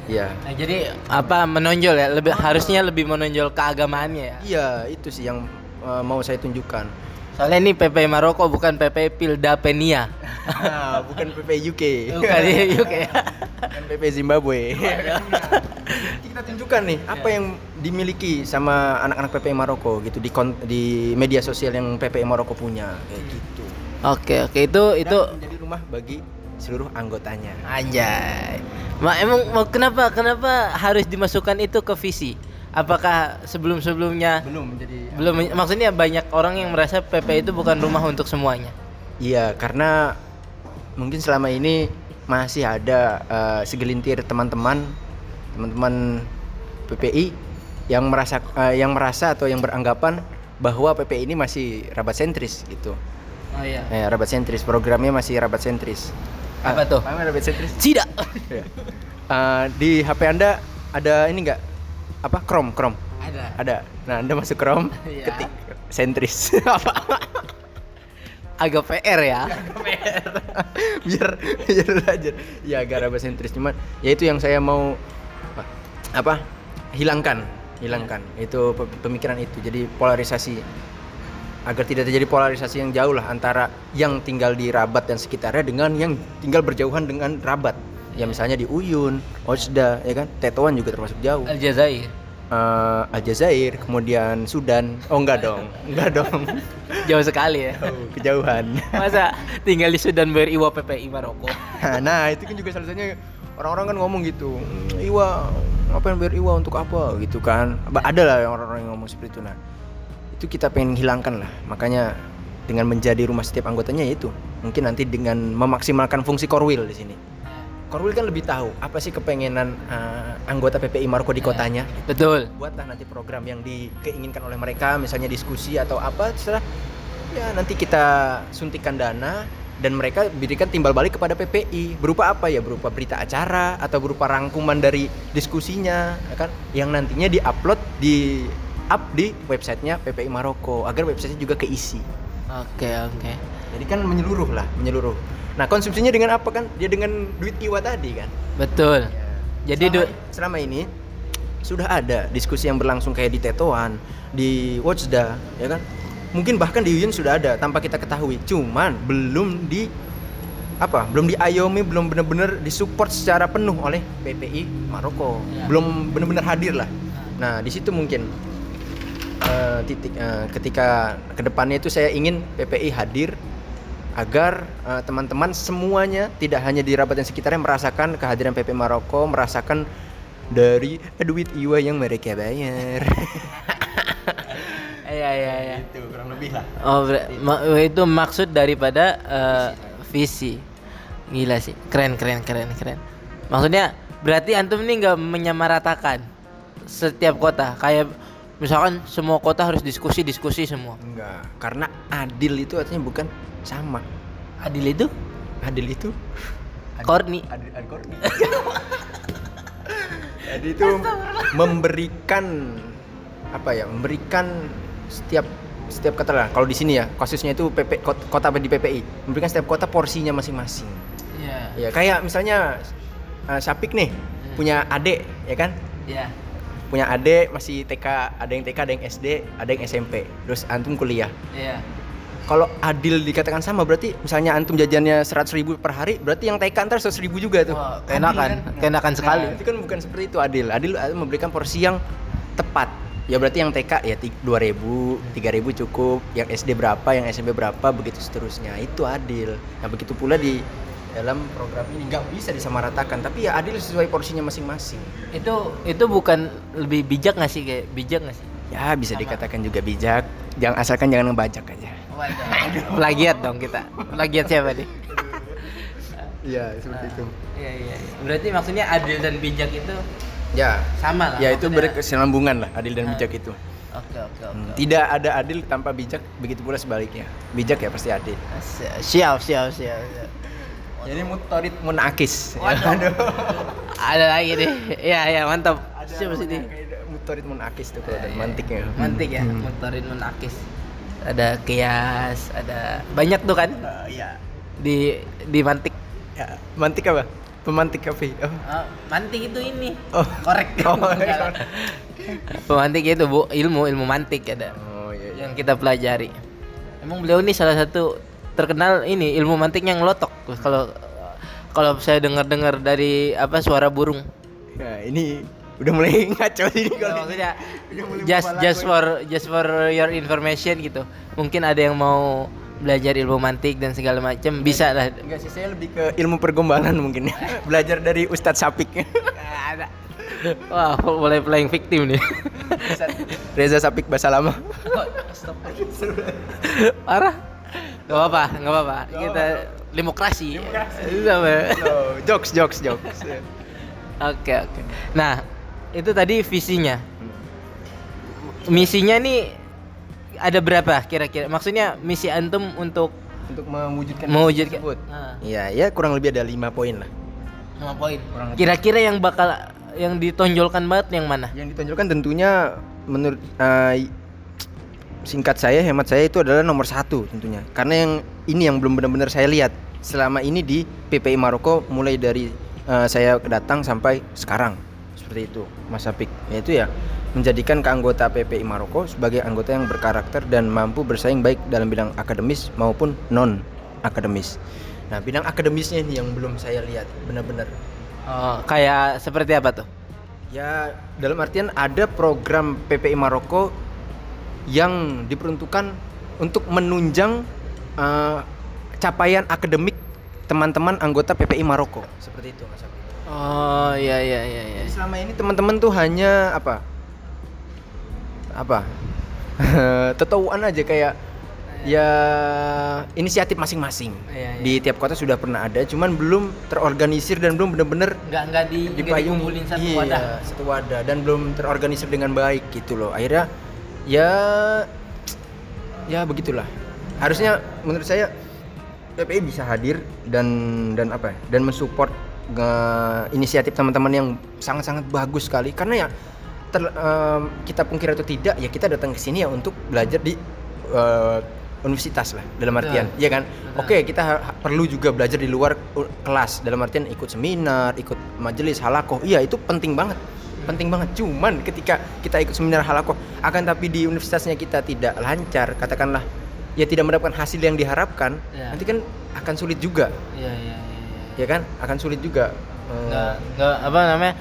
Ya. Nah, jadi apa menonjol ya? Lebih harusnya lebih menonjol keagamaannya ya. Iya, itu sih yang uh, mau saya tunjukkan. Soalnya ini PP Maroko bukan PP Pilda Penia. Ah, bukan PP UK. Bukan di UK. Bukan PP Zimbabwe. Kita tunjukkan nih apa yang dimiliki sama anak-anak PPI Maroko gitu di di media sosial yang PPI Maroko punya kayak gitu. Oke, oke itu itu Dan menjadi rumah bagi seluruh anggotanya. anjay. Ma, emang mau kenapa kenapa harus dimasukkan itu ke visi? Apakah sebelum-sebelumnya Belum menjadi belum maksudnya banyak orang yang merasa PP itu bukan rumah untuk semuanya. Iya, karena mungkin selama ini masih ada eh, segelintir teman-teman teman-teman PPI yang merasa eh, yang merasa atau yang beranggapan bahwa PPI ini masih rabat sentris gitu. Oh iya. Eh, rabat sentris, programnya masih rabat sentris. Apa tuh? Paham rabat sentris? Tidak. Eh, di HP Anda ada ini enggak? Apa? Chrome, Chrome. Ada. Ada. Nah, Anda masuk Chrome, Iya. ketik sentris. Apa? Agak PR ya. biar biar belajar ya agak raba sentris cuman ya itu yang saya mau apa hilangkan hilangkan itu pe- pemikiran itu jadi polarisasi agar tidak terjadi polarisasi yang jauh lah antara yang tinggal di Rabat dan sekitarnya dengan yang tinggal berjauhan dengan Rabat ya misalnya di Uyun, Ojda ya kan? Tetuan juga termasuk jauh. Aljazair. Eh, Aljazair kemudian Sudan. Oh enggak dong. Enggak dong. Jauh sekali ya. Jauh, kejauhan. Masa tinggal di Sudan bayar Iwa PPI Maroko? nah itu kan juga salah satunya orang-orang kan ngomong gitu. Iwa apa yang bayar Iwa untuk apa? Gitu kan. Ada lah yang orang-orang yang ngomong seperti itu. Nah itu kita pengen hilangkan lah. Makanya dengan menjadi rumah setiap anggotanya ya itu. Mungkin nanti dengan memaksimalkan fungsi Korwil di sini. Korwil kan lebih tahu apa sih kepengenan eh, anggota PPI Maroko di Ya. kotanya. Betul. Buatlah nanti program yang dikeinginkan oleh mereka, misalnya diskusi atau apa, terserah. Ya nanti kita suntikan dana dan mereka berikan timbal balik kepada PPI berupa apa ya berupa berita acara atau berupa rangkuman dari diskusinya ya kan yang nantinya diupload di up di websitenya PPI Maroko agar websitenya juga keisi Oke, oke. jadi kan menyeluruh lah menyeluruh nah konsumsinya dengan apa kan dia dengan duit iwa tadi kan Betul. Jadi selama, selama ini sudah ada diskusi yang berlangsung kayak di Tetoan, di Watchda, ya kan? Mungkin bahkan di Yuyun sudah ada tanpa kita ketahui. Cuman belum di apa? Belum diayomi, belum benar-benar disupport secara penuh oleh PPI Maroko. Ya. Belum benar-benar hadir lah. Nah, di situ mungkin eh, titik eh, ketika ke depannya itu saya ingin PPI hadir agar eh, teman-teman semuanya tidak hanya di Rabat dan sekitarnya merasakan kehadiran PP Maroko, merasakan dari duit iwa yang mereka bayar. Iya, iya, iya. Itu kurang lebih lah. Oh, ber- ma- itu maksud daripada eh, visi. Gila sih, keren, keren, keren, keren. Maksudnya berarti antum ini nggak menyamaratakan setiap kota. Kayak misalkan semua kota harus diskusi, diskusi semua. Enggak, karena adil itu artinya bukan sama. Adil itu Adil itu korni. adil, adil korni. Jadi itu memberikan apa ya? Memberikan setiap setiap kota lah. Kalau di sini ya, kasusnya itu PP kot- kota di PPI, memberikan setiap kota porsinya masing-masing. Iya. Ya, kayak misalnya eh, Sapik nih punya adik, ya kan? Iya. Punya adik masih TK, ada yang TK, ada yang SD, ada yang SMP. Terus antum kuliah. Iya. Kalau adil dikatakan sama berarti misalnya antum jajannya 100.000 ribu per hari, berarti yang TK ntar 100.000 ribu juga tuh. Wah, Adil kenakan, kan? kenakan sekali. Nah, itu kan bukan seperti itu adil. Adil adil memberikan porsi yang tepat. Ya berarti yang TK ya ti- 2000, 3000 cukup, yang SD berapa, yang SMP berapa, begitu seterusnya. Itu adil. Nah, begitu pula di dalam program ini nggak bisa disamaratakan, tapi ya adil sesuai porsinya masing-masing. Itu itu bukan lebih bijak nggak sih kayak bijak nggak sih? Ya bisa dikatakan juga bijak, jangan asalkan jangan ngebajak aja. Plagiat dong kita. Plagiat siapa nih? Iya, seperti itu. Iya iya. iya. Berarti maksudnya adil dan bijak itu Ya, sama lah. ya itu berkesinambungan lah adil dan Ah. bijak itu. Oke oke oke. Hmm, Tidak ada adil tanpa bijak, begitu pula sebaliknya. Bijak ya pasti adil. Siap siap siap. siap. Jadi mutorit munakis. Waduh. Ada lagi nih. Iya iya mantap. Siapa sih ini? Mutorit munakis tuh kalau dan mantiknya. Mantik ya, Hmm. motorin menakis. Ada kias, ada banyak tuh kan Iya. di di mantik. Ya, mantik apa? Pemantik kafe. Oh. Oh, mantik itu ini. Oh. Korek. Oh. Pemantik itu bu ilmu ilmu mantik ada Oh iya. iya. yang kita pelajari. Emang beliau ini salah satu terkenal ini ilmu mantiknya ngelotok kalau kalau saya dengar-dengar dari apa suara burung. Nah, ini udah mulai ngaco sih Ya, kalau ini. maksudnya just just for just for your information gitu. Mungkin ada yang mau belajar ilmu mantik dan segala macam bisa lah. Enggak sih, saya lebih ke ilmu pergombalan mungkin ya. Belajar dari Ustadz Sapik. ada. Wah, mulai playing victim nih. Reza Sapik bahasa lama. Parah. Gak apa-apa, gak apa-apa. Kita demokrasi. No, jokes, jokes, jokes. Oke, oke. Nah, itu tadi visinya. Misinya nih ada berapa kira-kira? Maksudnya misi antum untuk Untuk mewujudkan mewujudkan tersebut. Ah, Iya, ya kurang lebih ada lima poin lah. lima poin. Kurang lebih. Kira-kira yang bakal yang ditonjolkan banget yang mana? Yang ditonjolkan tentunya menurut eh, singkat saya, hemat saya itu adalah nomor satu tentunya. Karena yang ini yang belum benar-benar saya lihat selama ini di PPI Maroko mulai dari eh, saya datang sampai sekarang seperti itu, Mas Apik. Yaitu ya menjadikan keanggota PPI Maroko sebagai anggota yang berkarakter dan mampu bersaing baik dalam bidang akademis maupun non akademis. Nah, bidang akademisnya ini yang belum saya lihat benar-benar Oh, kayak seperti apa tuh? Ya, dalam artian ada program PPI Maroko yang diperuntukkan untuk menunjang eh, capaian akademik teman-teman anggota PPI Maroko. Seperti itu, Mas Abi. Oh, iya iya iya iya. Jadi selama ini teman-teman tuh hanya apa? Apa? Tetauan aja kayak ya inisiatif masing-masing. Iya, iya. Di tiap kota sudah pernah ada, cuman belum terorganisir dan belum benar-benar nggak nggak di dikumpulin satu Iya, wadah satu wadah dan belum terorganisir dengan baik gitu loh. Akhirnya ya ya begitulah. Harusnya menurut saya PPI bisa hadir dan dan apa ya? Dan mensupport nge- inisiatif teman-teman yang sangat-sangat bagus sekali karena ya ter- em, kita pungkir atau tidak ya kita datang ke sini ya untuk belajar di eh, universitas lah dalam artian Betul. Iya kan oke kita ha- perlu juga belajar di luar kelas dalam artian ikut seminar ikut majelis halakoh iya itu penting banget penting banget cuman ketika kita ikut seminar halakoh akan tapi di universitasnya kita tidak lancar katakanlah ya tidak mendapatkan hasil yang diharapkan Ya. nanti kan akan sulit juga iya iya iya iya. ya kan akan sulit juga Eh, nggak nggak apa namanya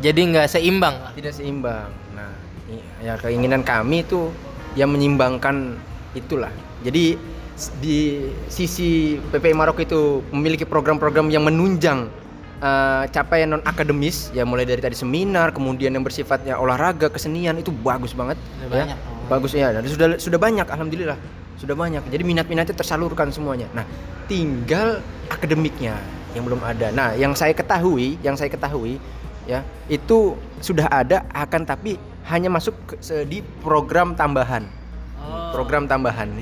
jadi nggak seimbang tidak seimbang. Nah, ya keinginan kami itu yang menyimbangkan itulah. Jadi di sisi PPI Maroko itu memiliki program-program yang menunjang eh, capaian non akademis ya mulai dari tadi seminar kemudian yang bersifatnya olahraga kesenian itu bagus banget Sudah ya. banyak. Oh. bagus ya. Dan sudah sudah banyak alhamdulillah. Sudah banyak. Jadi minat-minatnya tersalurkan semuanya. Nah tinggal akademiknya yang belum ada. Nah yang saya ketahui yang saya ketahui ya itu sudah ada akan tapi hanya masuk ke- di program tambahan. Oh. program tambahan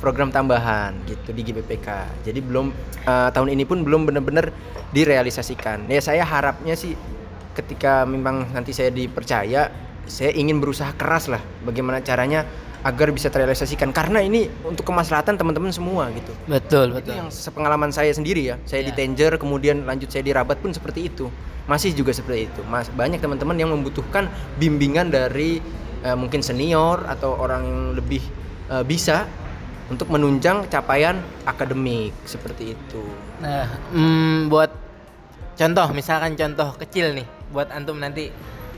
program tambahan gitu di GBPK jadi belum eh, tahun ini pun belum benar-benar direalisasikan. Ya saya harapnya sih ketika memang nanti saya dipercaya saya ingin berusaha keras lah bagaimana caranya agar bisa terrealisasikan. Karena ini untuk kemaslahatan teman-teman semua gitu. Betul itu betul. yang sepengalaman saya sendiri ya. Saya di Iya. Tanger kemudian lanjut saya di Rabat pun seperti itu. Masih juga seperti itu. Mas banyak teman-teman yang membutuhkan bimbingan dari eh, mungkin senior atau orang yang lebih eh, bisa untuk menunjang capaian akademik seperti itu. Nah hmm, buat contoh misalkan contoh kecil nih buat antum nanti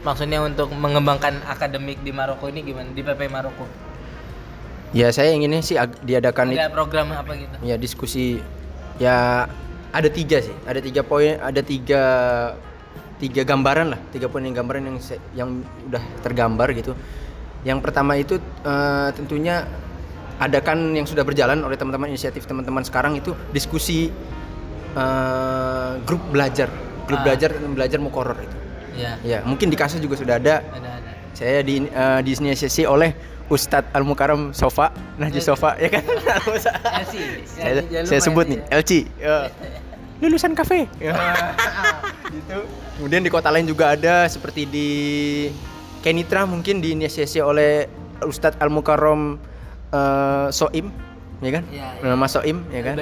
maksudnya untuk mengembangkan akademik di Maroko ini gimana? Di PP Maroko? Ya saya inginnya sih diadakan ada program apa gitu? Ya diskusi ya ada tiga sih. Ada tiga poin ada tiga tiga gambaran lah. Tiga poin yang gambaran yang yang udah tergambar gitu. Yang pertama itu eh, tentunya adakan yang sudah berjalan oleh teman-teman inisiatif teman-teman sekarang itu diskusi eh, grup belajar. Grup Ah. belajar belajar mukoror itu. Ya ya mungkin di kasus juga sudah ada. Ada ada. Saya di eh, diinisiasi oleh Ustadz Al Mukarram Sofa Najib Sofa ya kan? LC saya, sebut nih LC lulusan kafe. Ya. gitu. Kemudian di kota lain juga ada seperti di Kenitra mungkin diinisiasi oleh Ustadz Al Mukarram eh, Soim ya kan? Ya, ya. nama Soim ya kan?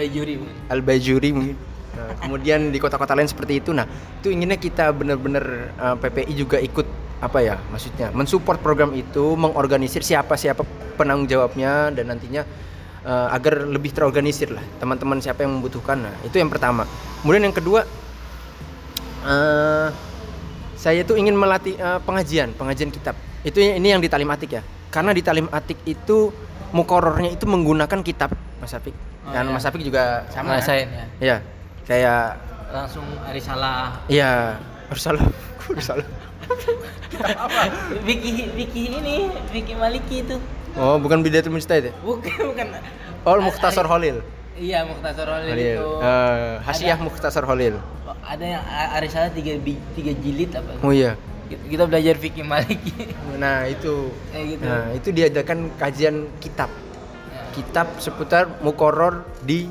By juri mungkin. Nah, kemudian di kota-kota lain seperti itu. Nah itu inginnya kita benar-benar eh, PPI juga ikut apa ya maksudnya mensupport program itu mengorganisir siapa siapa penanggung jawabnya dan nantinya eh, agar lebih terorganisir lah teman-teman siapa yang membutuhkan. Nah itu yang pertama. Kemudian yang kedua eh saya tuh ingin melatih eh, pengajian pengajian kitab. Itu ini yang di talim atik ya. Karena di talim atik itu mukorornya itu menggunakan kitab Mas Afik Oh, dan iya. Mas Afik juga sama kan? ya ya kayak langsung hari salah. Ya harus salah. Harus salah. Vicky Vicky ini Vicky Maliki itu. Oh bukan bidatul mujtahid ya bukan bukan. Oh Mukhtasar Holil iya Mukhtasar Holil Holil itu. Eh, Hasyiah Ada- Mukhtasar Holil Oh, ada yang a- hari salah tiga tiga jilid apa? Oh iya kita, belajar Vicky Maliki nah itu kayak gitu nah itu diadakan kajian kitab Ya. kitab seputar mukoror di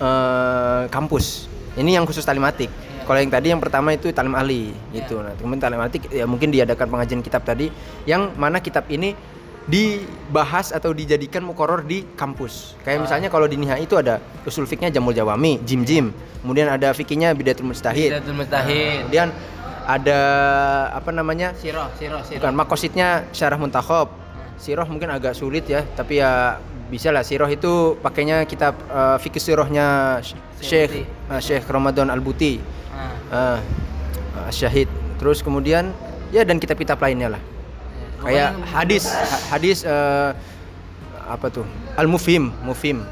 eh, kampus. Ini yang khusus talimatik. Iya. Kalau yang tadi yang pertama itu talim ali gitu. Iya. Nah, kemudian talimatik ya mungkin diadakan pengajian kitab tadi yang mana kitab ini dibahas atau dijadikan mukoror di kampus. Kayak Ah. misalnya kalau di Nihai itu ada usul fiknya Jamul Jawami, Jim Jim. Kemudian ada fikihnya Bidatul Mustahid. Bidatul Mustahid. Kemudian ada apa namanya? Siroh Siroh Siroh Bukan makosidnya Syarah Muntakhob. Siroh mungkin agak sulit ya, tapi ya bisa lah Siroh itu pakainya kitab uh, fikih sirohnya Syekh uh, Syekh Ramadan Al-Buti. Ah, Uh, uh, Syahid. Terus kemudian ya dan kitab-kitab lainnya lah. ya. Kayak hadis ha- hadis uh, apa tuh? Al-Mufhim, Mufhim.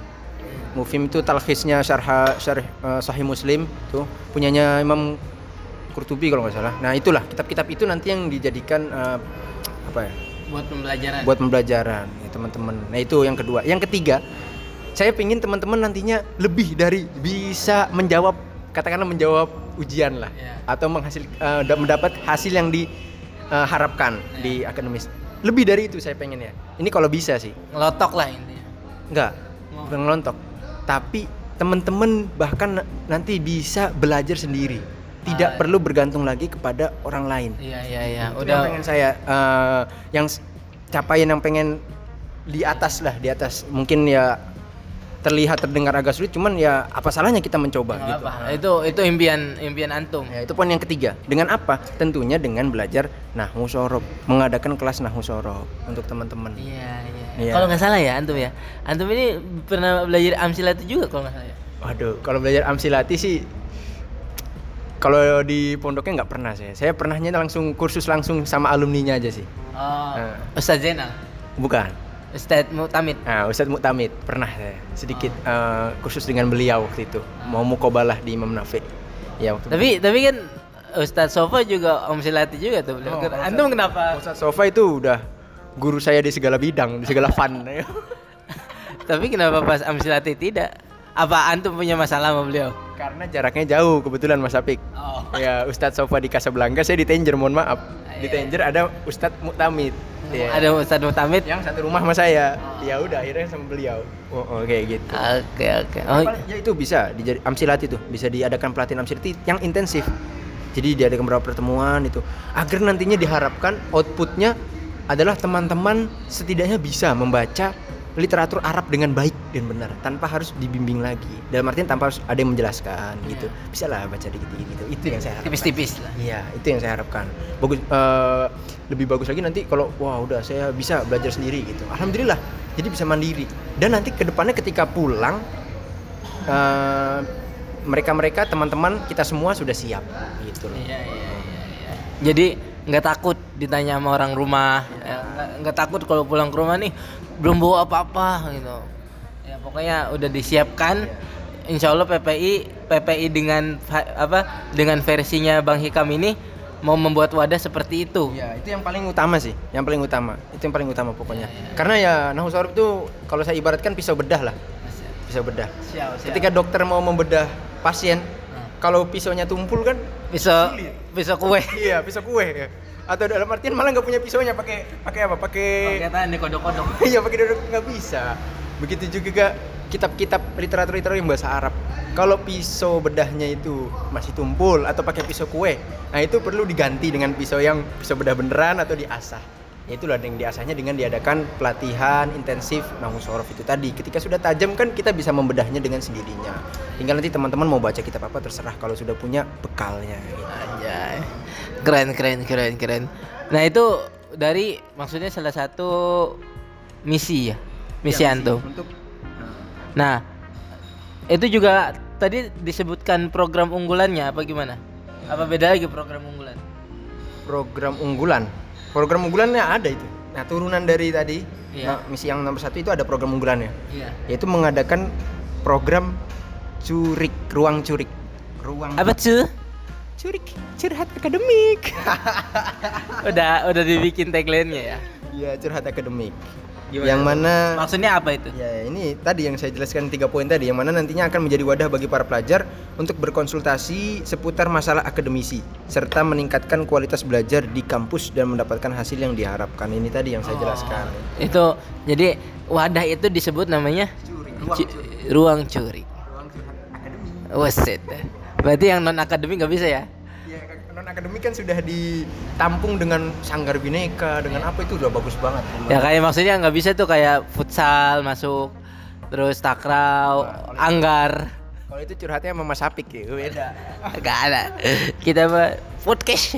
Mufhim itu talkhisnya syarh syarh uh, Sahih Muslim tuh punyanya Imam Qurtubi kalau nggak salah. Nah, itulah kitab-kitab itu nanti yang dijadikan uh, apa ya? buat pembelajaran. buat pembelajaran ya teman-teman. Nah itu yang kedua. Yang ketiga, saya pingin teman-teman nantinya lebih dari bisa menjawab katakanlah menjawab ujian lah Ya. atau menghasil eh, da- mendapat hasil yang diharapkan Ya. di akademis. Lebih dari itu saya pengen ya. Ini kalau bisa sih. Ngelotok lah intinya. Enggak, Oh. bukan ngelontok. Tapi teman-teman bahkan na- nanti bisa belajar sendiri. Tidak Ah, perlu bergantung lagi kepada orang lain. Iya iya iya. Itu Udah yang pengen saya eh, yang capaian yang pengen di atas lah, di atas. Mungkin ya terlihat terdengar agak sulit, cuman ya apa salahnya kita mencoba nggak gitu. apa. Itu itu impian impian antum. Ya, itu poin yang ketiga. Dengan apa? Tentunya dengan belajar nahwu sorob, mengadakan kelas nahwu sorob untuk teman-teman. Iya iya. Iya. Kalau nggak salah ya antum ya. Antum ini pernah belajar amsilati juga kalau nggak salah ya. Waduh, kalau belajar amsilati sih kalau di pondoknya nggak pernah saya. Saya pernahnya langsung kursus langsung sama alumninya aja sih. Oh. Eh. Ustaz Zainal. Bukan. Ustaz Mutamid. Nah, Ustadz Muktamid pernah saya sedikit Ah. eh, kursus dengan beliau waktu itu. Mau mukobalah di Imam Nafi. Ya waktu Tapi tapi kan Ustaz Sofa juga Om Silati juga tuh beliau. Oh, Kan Ustaz- Antum kenapa? Ustadz Sofa itu udah guru saya di segala bidang, di segala fun. Tapi kenapa pas Om Silati tidak? Apa antum punya masalah sama beliau? Karena jaraknya jauh kebetulan Mas Apik. Oh. Ya Ustadz Sofa di Casablanca, saya di Tanger, mohon maaf. Di Iya. Tanger ada Ustadz Muktamid. Ya. Ada Ustaz Mutamid. yang satu rumah sama saya. Oh. Ya udah akhirnya sama beliau. Oh, oh, kayak gitu. Oke oke. Oh, Apa- ya itu bisa di amsilati itu bisa diadakan pelatihan amsilati yang intensif jadi diadakan beberapa pertemuan itu agar nantinya diharapkan outputnya adalah teman-teman setidaknya bisa membaca literatur Arab dengan baik dan benar tanpa harus dibimbing lagi dalam artian tanpa harus ada yang menjelaskan gitu bisa lah baca dikit-dikit gitu itu yang saya harapkan tipis-tipis lah. Iya, itu yang saya harapkan. Bagus, eh, lebih bagus lagi nanti kalau wah udah saya bisa belajar sendiri gitu. Alhamdulillah, jadi bisa mandiri. Dan nanti ke depannya ketika pulang, eh, mereka-mereka teman-teman kita semua sudah siap gitu loh. Iya iya iya. iya. Jadi nggak takut ditanya sama orang rumah, ya, nggak nggak takut kalau pulang ke rumah nih belum bawa apa-apa gitu. Ya pokoknya udah disiapkan. Insya Allah PPI PPI dengan apa dengan versinya Bang Hikam ini mau membuat wadah seperti itu. Iya, itu yang paling utama sih, yang paling utama. Itu yang paling utama pokoknya. Iya, iya. Karena ya nahu sorab itu kalau saya ibaratkan pisau bedah lah, pisau bedah. Siap, siap. Ketika dokter mau membedah pasien, Nah. kalau pisaunya tumpul kan Sulit. bisa kue. iya pisau kue ya. Atau dalam artian malah nggak punya pisaunya pakai pakai apa? Pakai Pakai kodok-kodok. iya pakai duduk nggak bisa. Begitu juga kitab-kitab literatur-literatur yang bahasa Arab. Kalau pisau bedahnya itu masih tumpul atau pakai pisau kue, nah itu perlu diganti dengan pisau yang pisau bedah beneran atau diasah. Ya, Itulah yang diasahnya dengan diadakan pelatihan intensif nahu sorof itu tadi. Ketika sudah tajam kan kita bisa membedahnya dengan sendirinya. Tinggal nanti teman-teman mau baca kitab apa terserah kalau sudah punya bekalnya. Gitu. Anjay. Keren keren keren keren. Nah, itu dari maksudnya salah satu misi ya. Misi Ya, antum. Untuk Nah, itu juga tadi disebutkan program unggulannya apa gimana? Apa beda lagi program unggulan? program unggulan. Program unggulannya ada itu. Nah turunan dari tadi Iya. nah, misi yang nomor satu itu ada program unggulannya, Iya. yaitu mengadakan program curik, ruang curik, ruang Apa tuh? Curik, curhat akademik. Udah udah dibikin tagline-nya ya. Iya curhat akademik. Gimana yang tuh? mana Maksudnya apa itu? Ya ini tadi yang saya jelaskan tiga poin tadi yang mana nantinya akan menjadi wadah bagi para pelajar untuk berkonsultasi seputar masalah akademisi serta meningkatkan kualitas belajar di kampus dan mendapatkan hasil yang diharapkan ini tadi yang saya jelaskan. Itu jadi wadah itu disebut namanya Curi, Cu- ruang curi. Ruang curhat akademik. Wasit. Berarti yang non akademik nggak bisa ya? Ya non akademik kan sudah ditampung dengan sanggar bineka dengan apa itu udah bagus banget. Ya kayak maksudnya nggak bisa tuh kayak futsal masuk, terus takraw, anggar. Kalau itu curhatnya sama Mas Apik ya, beda. Gak ada. Kita mah podcast.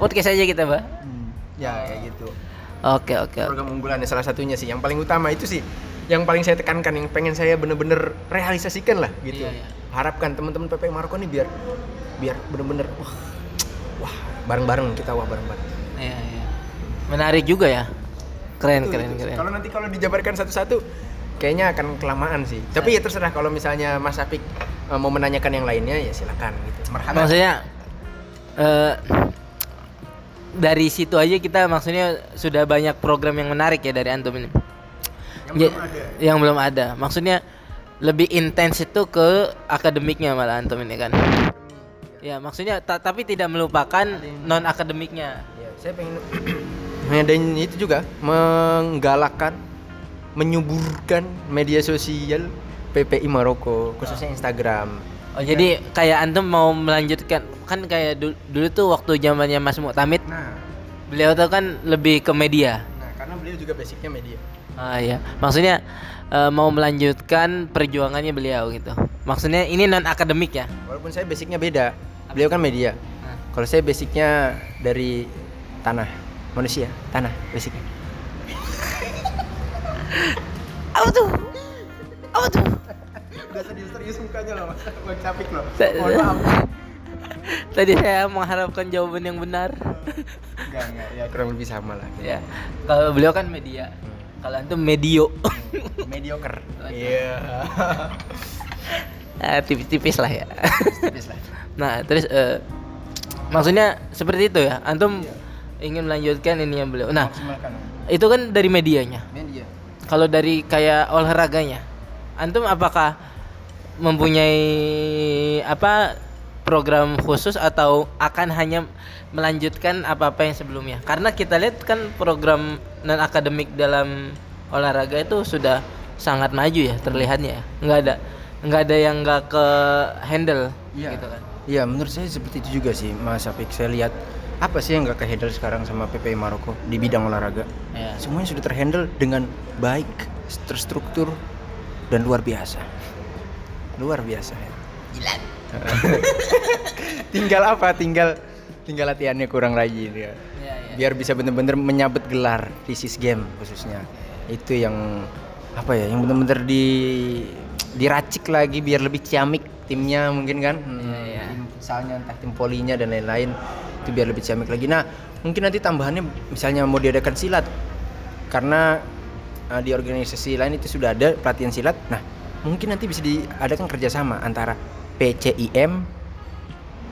podcast aja kita mah. Ya kayak gitu. Oke oke. oke. program unggulannya salah satunya sih yang paling utama itu sih yang paling saya tekankan yang pengen saya bener-bener realisasikan lah gitu Iya, iya. Harapkan teman-teman PP Marco nih biar biar bener-bener wah wah bareng-bareng kita wah bareng-bareng Iya iya. Menarik juga ya. Keren Itu, keren itu. keren. kalau nanti kalau dijabarkan satu-satu kayaknya akan kelamaan sih tapi ya terserah kalau misalnya Mas Apik eh, mau menanyakan yang lainnya ya silakan gitu. Maksudnya eh dari situ aja kita maksudnya sudah banyak program yang menarik ya dari antum ini. Yang Ya, belum ada. Yang belum ada. Maksudnya lebih intens itu ke akademiknya malah antum ini kan. Ya, maksudnya ta- tapi tidak melupakan non akademiknya. Ya, saya pengen ngadain itu juga menggalakkan menyuburkan media sosial PPI Maroko khususnya Instagram. Oh, jadi kayak antum mau melanjutkan kan kayak dulu, dulu tuh waktu zamannya Mas Muktamid, Nah, beliau tuh kan lebih ke media. nah karena beliau juga basicnya media. Ah iya, maksudnya eh, mau melanjutkan perjuangannya beliau gitu. Maksudnya ini non akademik ya. Walaupun saya basicnya beda, beliau kan media. Nah. Kalau saya basicnya dari tanah, manusia, tanah basicnya. Apa tuh? Apa tuh? Udah serius-serius mukanya loh, Bang Capik loh. Mohon maaf. Tadi saya mengharapkan jawaban yang benar. Enggak, enggak, ya kurang lebih sama lah. ya. Kalau beliau kan media. Kalau antum medio. Mediocre. Iya. Ah, tipis-tipis lah ya. Tipis lah. nah, terus eh, maksudnya seperti itu ya. Antum ingin melanjutkan ini yang beliau. Nah, Maksimalkan itu kan dari medianya. media. Kalau dari kayak olahraganya, antum apakah mempunyai apa program khusus atau akan hanya melanjutkan apa-apa yang sebelumnya? Karena kita lihat kan program non akademik dalam olahraga itu sudah sangat maju ya terlihatnya. ya. Nggak ada nggak ada yang nggak ke handle Iya. gitu kan. Iya, menurut saya seperti itu juga sih, Mas Apik. Saya lihat apa sih yang nggak kehandle sekarang sama PPI Maroko di bidang olahraga? Ya. Semuanya sudah terhandle dengan baik, terstruktur dan luar biasa. Luar biasa ya. tinggal apa? Tinggal tinggal latihannya kurang rajin ya. Ya, ya. Biar bisa bener-bener menyabet gelar di Game khususnya. Itu yang apa ya? Yang bener-bener di diracik lagi biar lebih ciamik timnya mungkin kan. Iya, iya. Tim futsalnya entah tim polinya dan lain-lain itu biar lebih ciamik lagi. Nah, mungkin nanti tambahannya misalnya mau diadakan silat karena uh, di organisasi lain itu sudah ada pelatihan silat. Nah, mungkin nanti bisa diadakan kerjasama antara PCIM,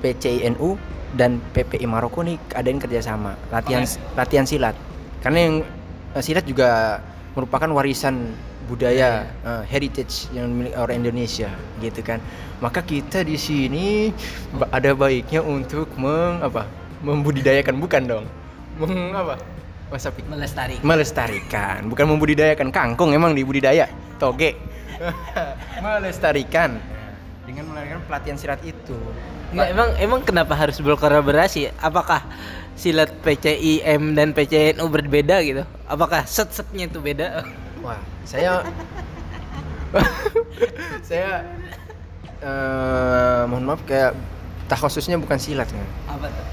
PCINU dan PPI Maroko nih adain kerjasama latihan latihan silat. Karena yang uh, silat juga merupakan warisan budaya uh, heritage yang milik orang Indonesia gitu kan. Maka kita di sini ada baiknya untuk meng apa? membudidayakan bukan dong. Meng apa? Mas Apik? Melestarikan. melestarikan bukan membudidayakan kangkung emang dibudidaya toge melestarikan dengan melestarikan pelatihan silat itu Nggak, emang emang kenapa harus berkolaborasi? Apakah silat PCIM dan PCNU berbeda gitu? Apakah set-setnya itu beda? wah saya saya eh, mohon maaf kayak takhususnya bukan silat kan Apa tuh?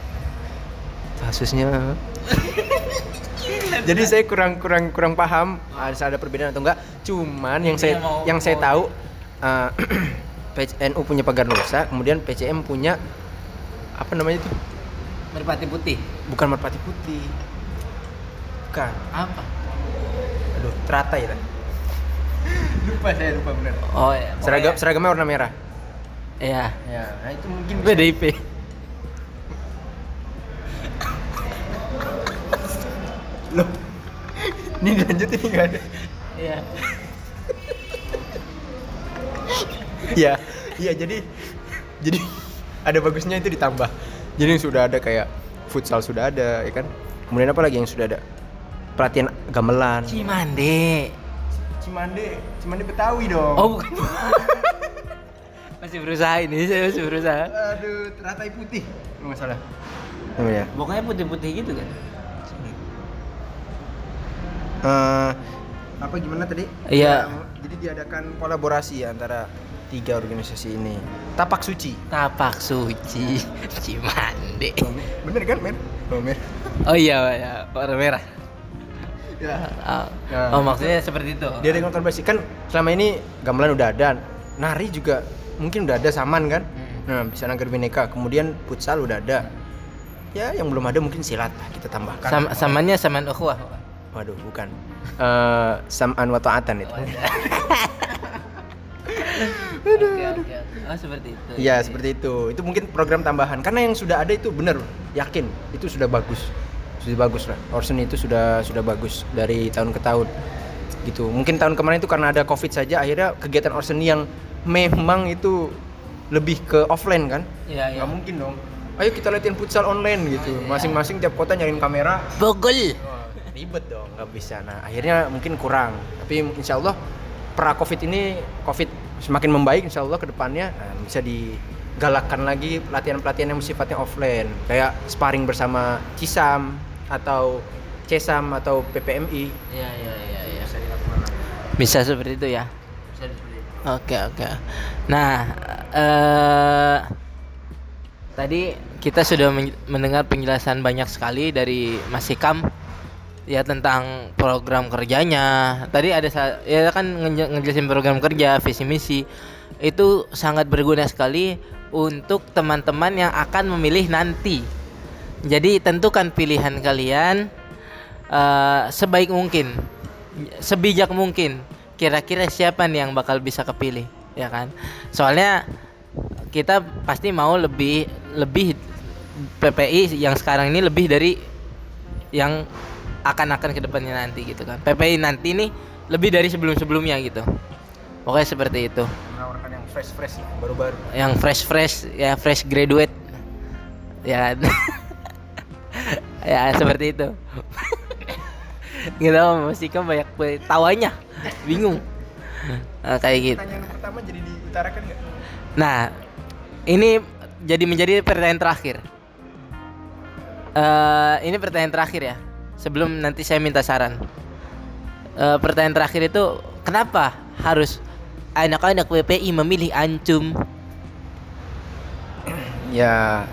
takhususnya jadi saya kurang kurang kurang paham harus ada perbedaan atau enggak cuman yang saya yang saya tahu eh, PCNU punya pagar nusa kemudian PCM punya apa namanya itu Merpati putih. bukan merpati putih bukan Apa? aduh teratai ya lupa saya lupa benar Oh ya. seragam seragamnya warna merah Ya. ya nah itu mungkin bisa- PDIP. loh ini dilanjutin nggak ada Iya. Iya, iya jadi jadi ada bagusnya itu ditambah. Jadi yang sudah ada kayak futsal sudah ada, ya kan? Kemudian apa lagi yang sudah ada? Pelatihan gamelan. Cimande. Cimande, Cimande Betawi dong. Oh bukan. masih berusaha ini, saya masih berusaha. aduh, teratai putih. Nggak salah. Namanya. Pokoknya putih-putih gitu kan. Eh, apa gimana tadi? Iya. Ya, jadi diadakan kolaborasi antara tiga organisasi ini. Tapak suci. Tapak suci Cimande. Bener kan, Mer? Oh, Mer. Oh iya, ya, warna merah. Ya. Oh, Ya. oh, maksudnya seperti itu. dia dengan kolaborasi kan selama ini gamelan udah ada nari juga mungkin udah ada saman kan Hmm. nah bisa nagar bineka kemudian futsal udah ada ya yang belum ada mungkin silat kita tambahkan Sam samanya saman ukhuwah. waduh bukan Eh sam'an wa ta'atan itu Oke, oke. Oh, seperti itu. Iya seperti itu. Itu mungkin program tambahan. Karena yang sudah ada itu bener yakin. Itu sudah bagus. Sudah bagus lah. Orson itu sudah sudah bagus dari tahun ke tahun. Gitu. Mungkin tahun kemarin itu karena ada covid saja akhirnya kegiatan Orson yang memang itu lebih ke offline kan? Iya, iya. nggak mungkin dong. Ayo kita latihan futsal online gitu. Iya. masing-masing tiap kota nyariin kamera. Bogol. Wah, ribet dong nggak bisa. Nah akhirnya mungkin kurang. Tapi insya Allah pra covid ini covid semakin membaik insya Allah ke depannya nah, bisa digalakkan lagi pelatihan-pelatihan yang sifatnya offline kayak sparring bersama Cisam atau Cesam atau PPMI Iya, iya, iya, iya. bisa dilakukan. Bisa seperti itu ya. bisa seperti itu. Oke oke. Nah, eh tadi kita sudah men- mendengar penjelasan banyak sekali dari Mas Hikam ya tentang program kerjanya. Tadi ada ya kan nge- ngejelasin program kerja, visi misi itu sangat berguna sekali untuk teman-teman yang akan memilih nanti. Jadi tentukan pilihan kalian eh, sebaik mungkin, sebijak mungkin. Kira-kira siapa nih yang bakal bisa kepilih, ya kan? Soalnya kita pasti mau lebih lebih PPI yang sekarang ini lebih dari yang akan-akan ke depannya nanti gitu kan. PPI nanti nih lebih dari sebelum-sebelumnya gitu. Pokoknya seperti itu. menawarkan yang fresh fresh baru-baru. Yang fresh fresh ya fresh graduate. Ya. Ya seperti itu. Gitu masih kan banyak tawanya bingung. Nah, kayak gitu. Pertanyaan pertama jadi diutarakan nggak? Nah ini jadi menjadi pertanyaan terakhir. Eh ini pertanyaan terakhir ya sebelum nanti saya minta saran. Eh pertanyaan terakhir itu kenapa harus anak-anak PPI memilih ancum ya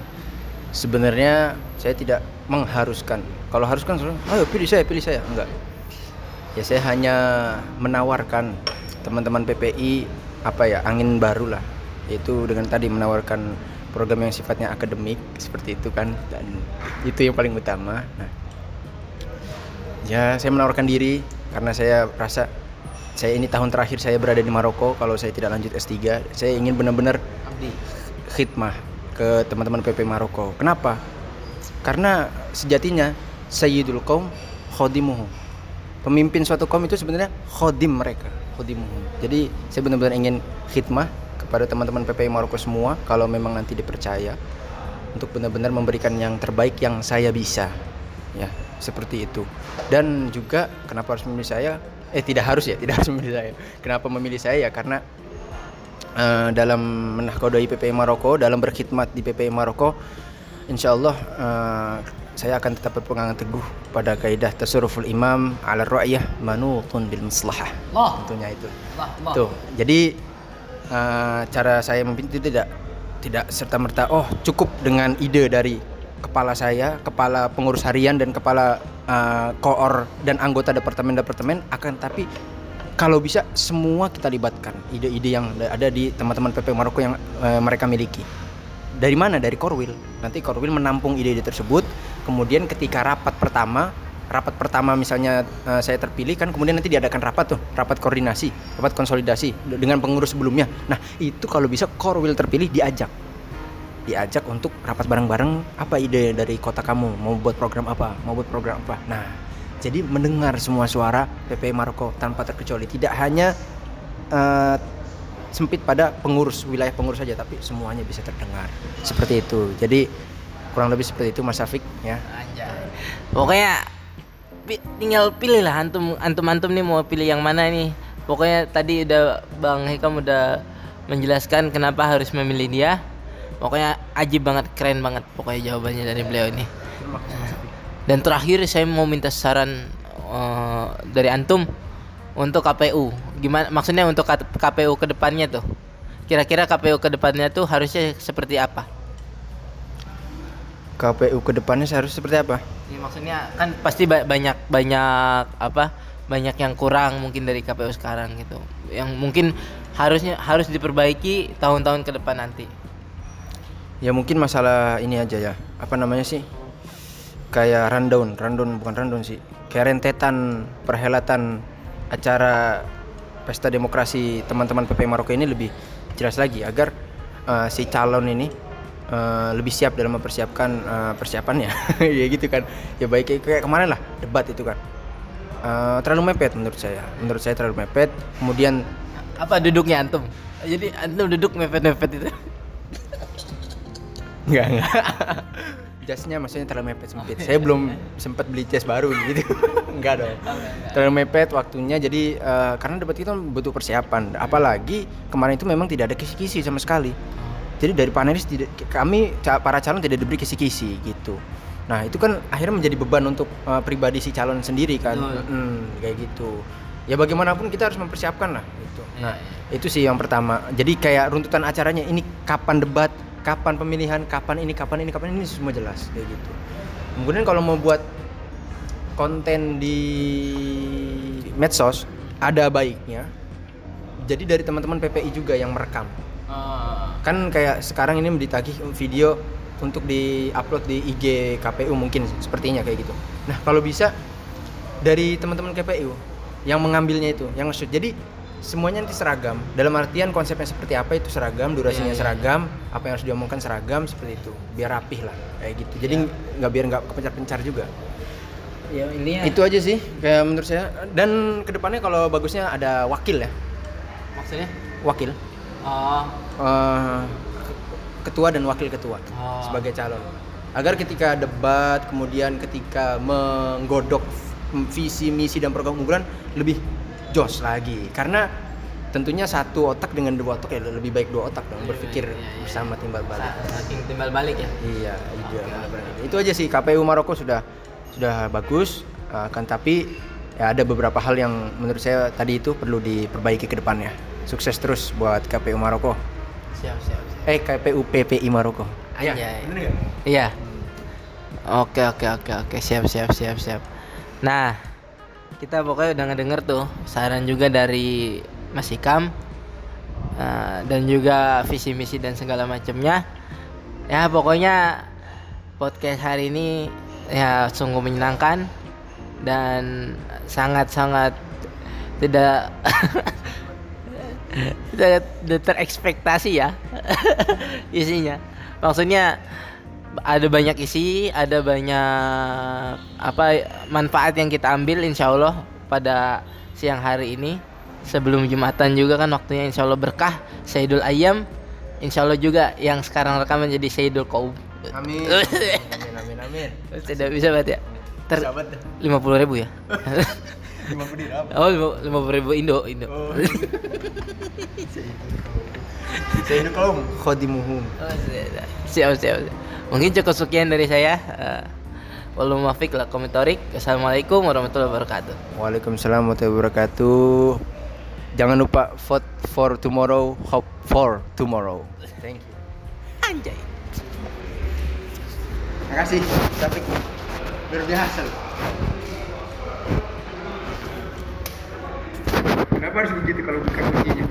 sebenarnya saya tidak mengharuskan. Kalau haruskan ayo pilih saya pilih saya. Enggak. Ya saya hanya menawarkan teman-teman PPI apa ya angin baru lah. Yaitu dengan tadi menawarkan program yang sifatnya akademik seperti itu kan. Dan itu yang paling utama. Nah ya saya menawarkan diri karena saya rasa saya ini tahun terakhir saya berada di Maroko kalau saya tidak lanjut S3 saya ingin benar-benar khidmah ke teman-teman PP Maroko. Kenapa? Karena sejatinya Sayyidul Qaum khodimuhu. Pemimpin suatu kaum itu sebenarnya khodim mereka, khodimuhu. Jadi saya benar-benar ingin khidmah kepada teman-teman PPI Maroko semua kalau memang nanti dipercaya untuk benar-benar memberikan yang terbaik yang saya bisa. Ya, seperti itu. Dan juga kenapa harus memilih saya? Eh tidak harus ya, tidak harus memilih saya. Kenapa memilih saya ya karena eh, dalam menahkodai PPI Maroko, dalam berkhidmat di PPI Maroko, insya Allah eh, saya akan tetap berpegang teguh pada kaidah tasarruful imam ala ra'yah manutun bil maslahah. Allah Tentunya itu. Allah Tuh. Jadi eh, cara saya memimpin itu tidak tidak serta merta oh cukup dengan ide dari kepala saya, kepala pengurus harian dan kepala eh, koor dan anggota departemen-departemen akan tapi kalau bisa semua kita libatkan ide-ide yang ada di teman-teman PP Maroko yang eh, mereka miliki. Dari mana? Dari Korwil. Nanti Korwil menampung ide-ide tersebut. Kemudian ketika rapat pertama, rapat pertama misalnya eh, saya terpilih kan kemudian nanti diadakan rapat tuh, rapat koordinasi, rapat konsolidasi de- dengan pengurus sebelumnya. Nah, itu kalau bisa Korwil terpilih diajak. Diajak untuk rapat bareng-bareng apa ide dari kota kamu, mau buat program apa, mau buat program apa. Nah, jadi mendengar semua suara PPI Maroko tanpa terkecuali tidak hanya eh, sempit pada pengurus wilayah pengurus saja tapi semuanya bisa terdengar seperti itu jadi kurang lebih seperti itu Mas Safik ya Anjay. Pokoknya tinggal pilih lah antum antum antum nih mau pilih yang mana nih. Pokoknya tadi udah Bang Hikam udah menjelaskan kenapa harus memilih dia. Pokoknya ajib banget, keren banget pokoknya jawabannya dari beliau ini. Dan terakhir saya mau minta saran eh, dari antum untuk KPU. Gimana maksudnya untuk KPU ke depannya tuh? Kira-kira KPU ke depannya tuh harusnya seperti apa? KPU ke depannya seharusnya seperti apa Ya, maksudnya kan pasti ba- banyak banyak apa banyak yang kurang mungkin dari KPU sekarang gitu yang mungkin harusnya harus diperbaiki tahun-tahun ke depan nanti ya mungkin masalah ini aja ya. Apa namanya sih? Kayak rundown rundown bukan rundown sih. Kayak rentetan perhelatan acara pesta demokrasi teman-teman PP Maroko ini lebih jelas lagi agar eh, si calon ini eh, lebih siap dalam mempersiapkan eh, persiapannya. Ya gitu kan. Ya baik kayak, kemarin lah debat itu kan. Eh, terlalu mepet menurut saya. Menurut saya terlalu mepet. Kemudian Apa duduknya antum? Jadi antum duduk mepet-mepet itu. Enggak, enggak. Jasnya maksudnya terlalu mepet sempit. Saya belum sempat beli jas baru gitu. enggak dong. Terlalu mepet waktunya jadi eh, karena debat itu butuh persiapan. Apalagi kemarin itu memang tidak ada kisi-kisi sama sekali. Jadi dari panelis tidak kami para calon tidak diberi kisi-kisi gitu. Nah, itu kan akhirnya menjadi beban untuk eh, pribadi si calon sendiri kan. Betul. Mm, kayak gitu. Ya bagaimanapun kita harus mempersiapkan lah gitu. Iya, Nah, itu sih yang pertama. Jadi kayak runtutan acaranya ini kapan debat, kapan pemilihan, kapan ini, kapan ini, kapan ini semua jelas kayak gitu. Kemudian kalau mau buat konten di medsos ada baiknya. Jadi dari teman-teman PPI juga yang merekam. Kan kayak sekarang ini ditagih video untuk di-upload di IG KPU mungkin sepertinya kayak gitu. Nah, kalau bisa dari teman-teman KPU yang mengambilnya itu, yang nge-shoot. Jadi semuanya nanti seragam. Dalam artian konsepnya seperti apa itu seragam, durasinya Iya, iya, seragam, apa yang harus diomongkan seragam seperti itu. Biar rapih lah kayak gitu. Jadi nggak biar nggak kepencar-pencar juga. Ya ini ya. Itu aja sih kayak menurut saya. Dan ke depannya kalau bagusnya ada wakil ya, maksudnya? wakil. Oh. Eh, ketua dan wakil ketua Oh. sebagai calon agar ketika debat kemudian ketika menggodok visi misi dan program unggulan lebih jos lagi karena tentunya satu otak dengan dua otak ya lebih baik dua otak dong berpikir iya, iya. bersama timbal balik Saking timbal balik ya. iya itu itu aja sih KPU Maroko sudah sudah bagus akan tapi ya ada beberapa hal yang menurut saya tadi itu perlu diperbaiki ke depannya sukses terus buat KPU Maroko Siap, siap, siap. Eh KPU PPI Maroko. Anjay. bener nggak? Iya. Oke oke oke oke siap siap siap siap. Nah kita pokoknya udah ngedenger tuh saran juga dari Mas Ikam eh, dan juga visi misi dan segala macamnya. Ya pokoknya podcast hari ini ya sungguh menyenangkan dan sangat sangat tidak tidak, tidak terekspektasi ya isinya maksudnya ada banyak isi ada banyak apa manfaat yang kita ambil insya Allah pada siang hari ini sebelum jumatan juga kan waktunya insya Allah berkah Sayyidul Ayam insya Allah juga yang sekarang rekaman jadi Sayyidul Kaum Amin. amin amin amin. tidak bisa banget ya ter lima puluh ribu ya Lima puluh dirham. oh lima puluh ribu Indo Indo Oh. Saya ini kaum khodimuhum. Oh, siap, siap, siap. Mungkin cukup sekian dari saya. Uh, Walau muafiq lah komentarik. Assalamualaikum warahmatullahi wabarakatuh. Waalaikumsalam warahmatullahi wabarakatuh. Jangan lupa vote for tomorrow, hope for tomorrow. Thank you. Anjay. Terima kasih. Sampai luar biasa. loh. Kenapa harus begitu kalau bukan kuncinya?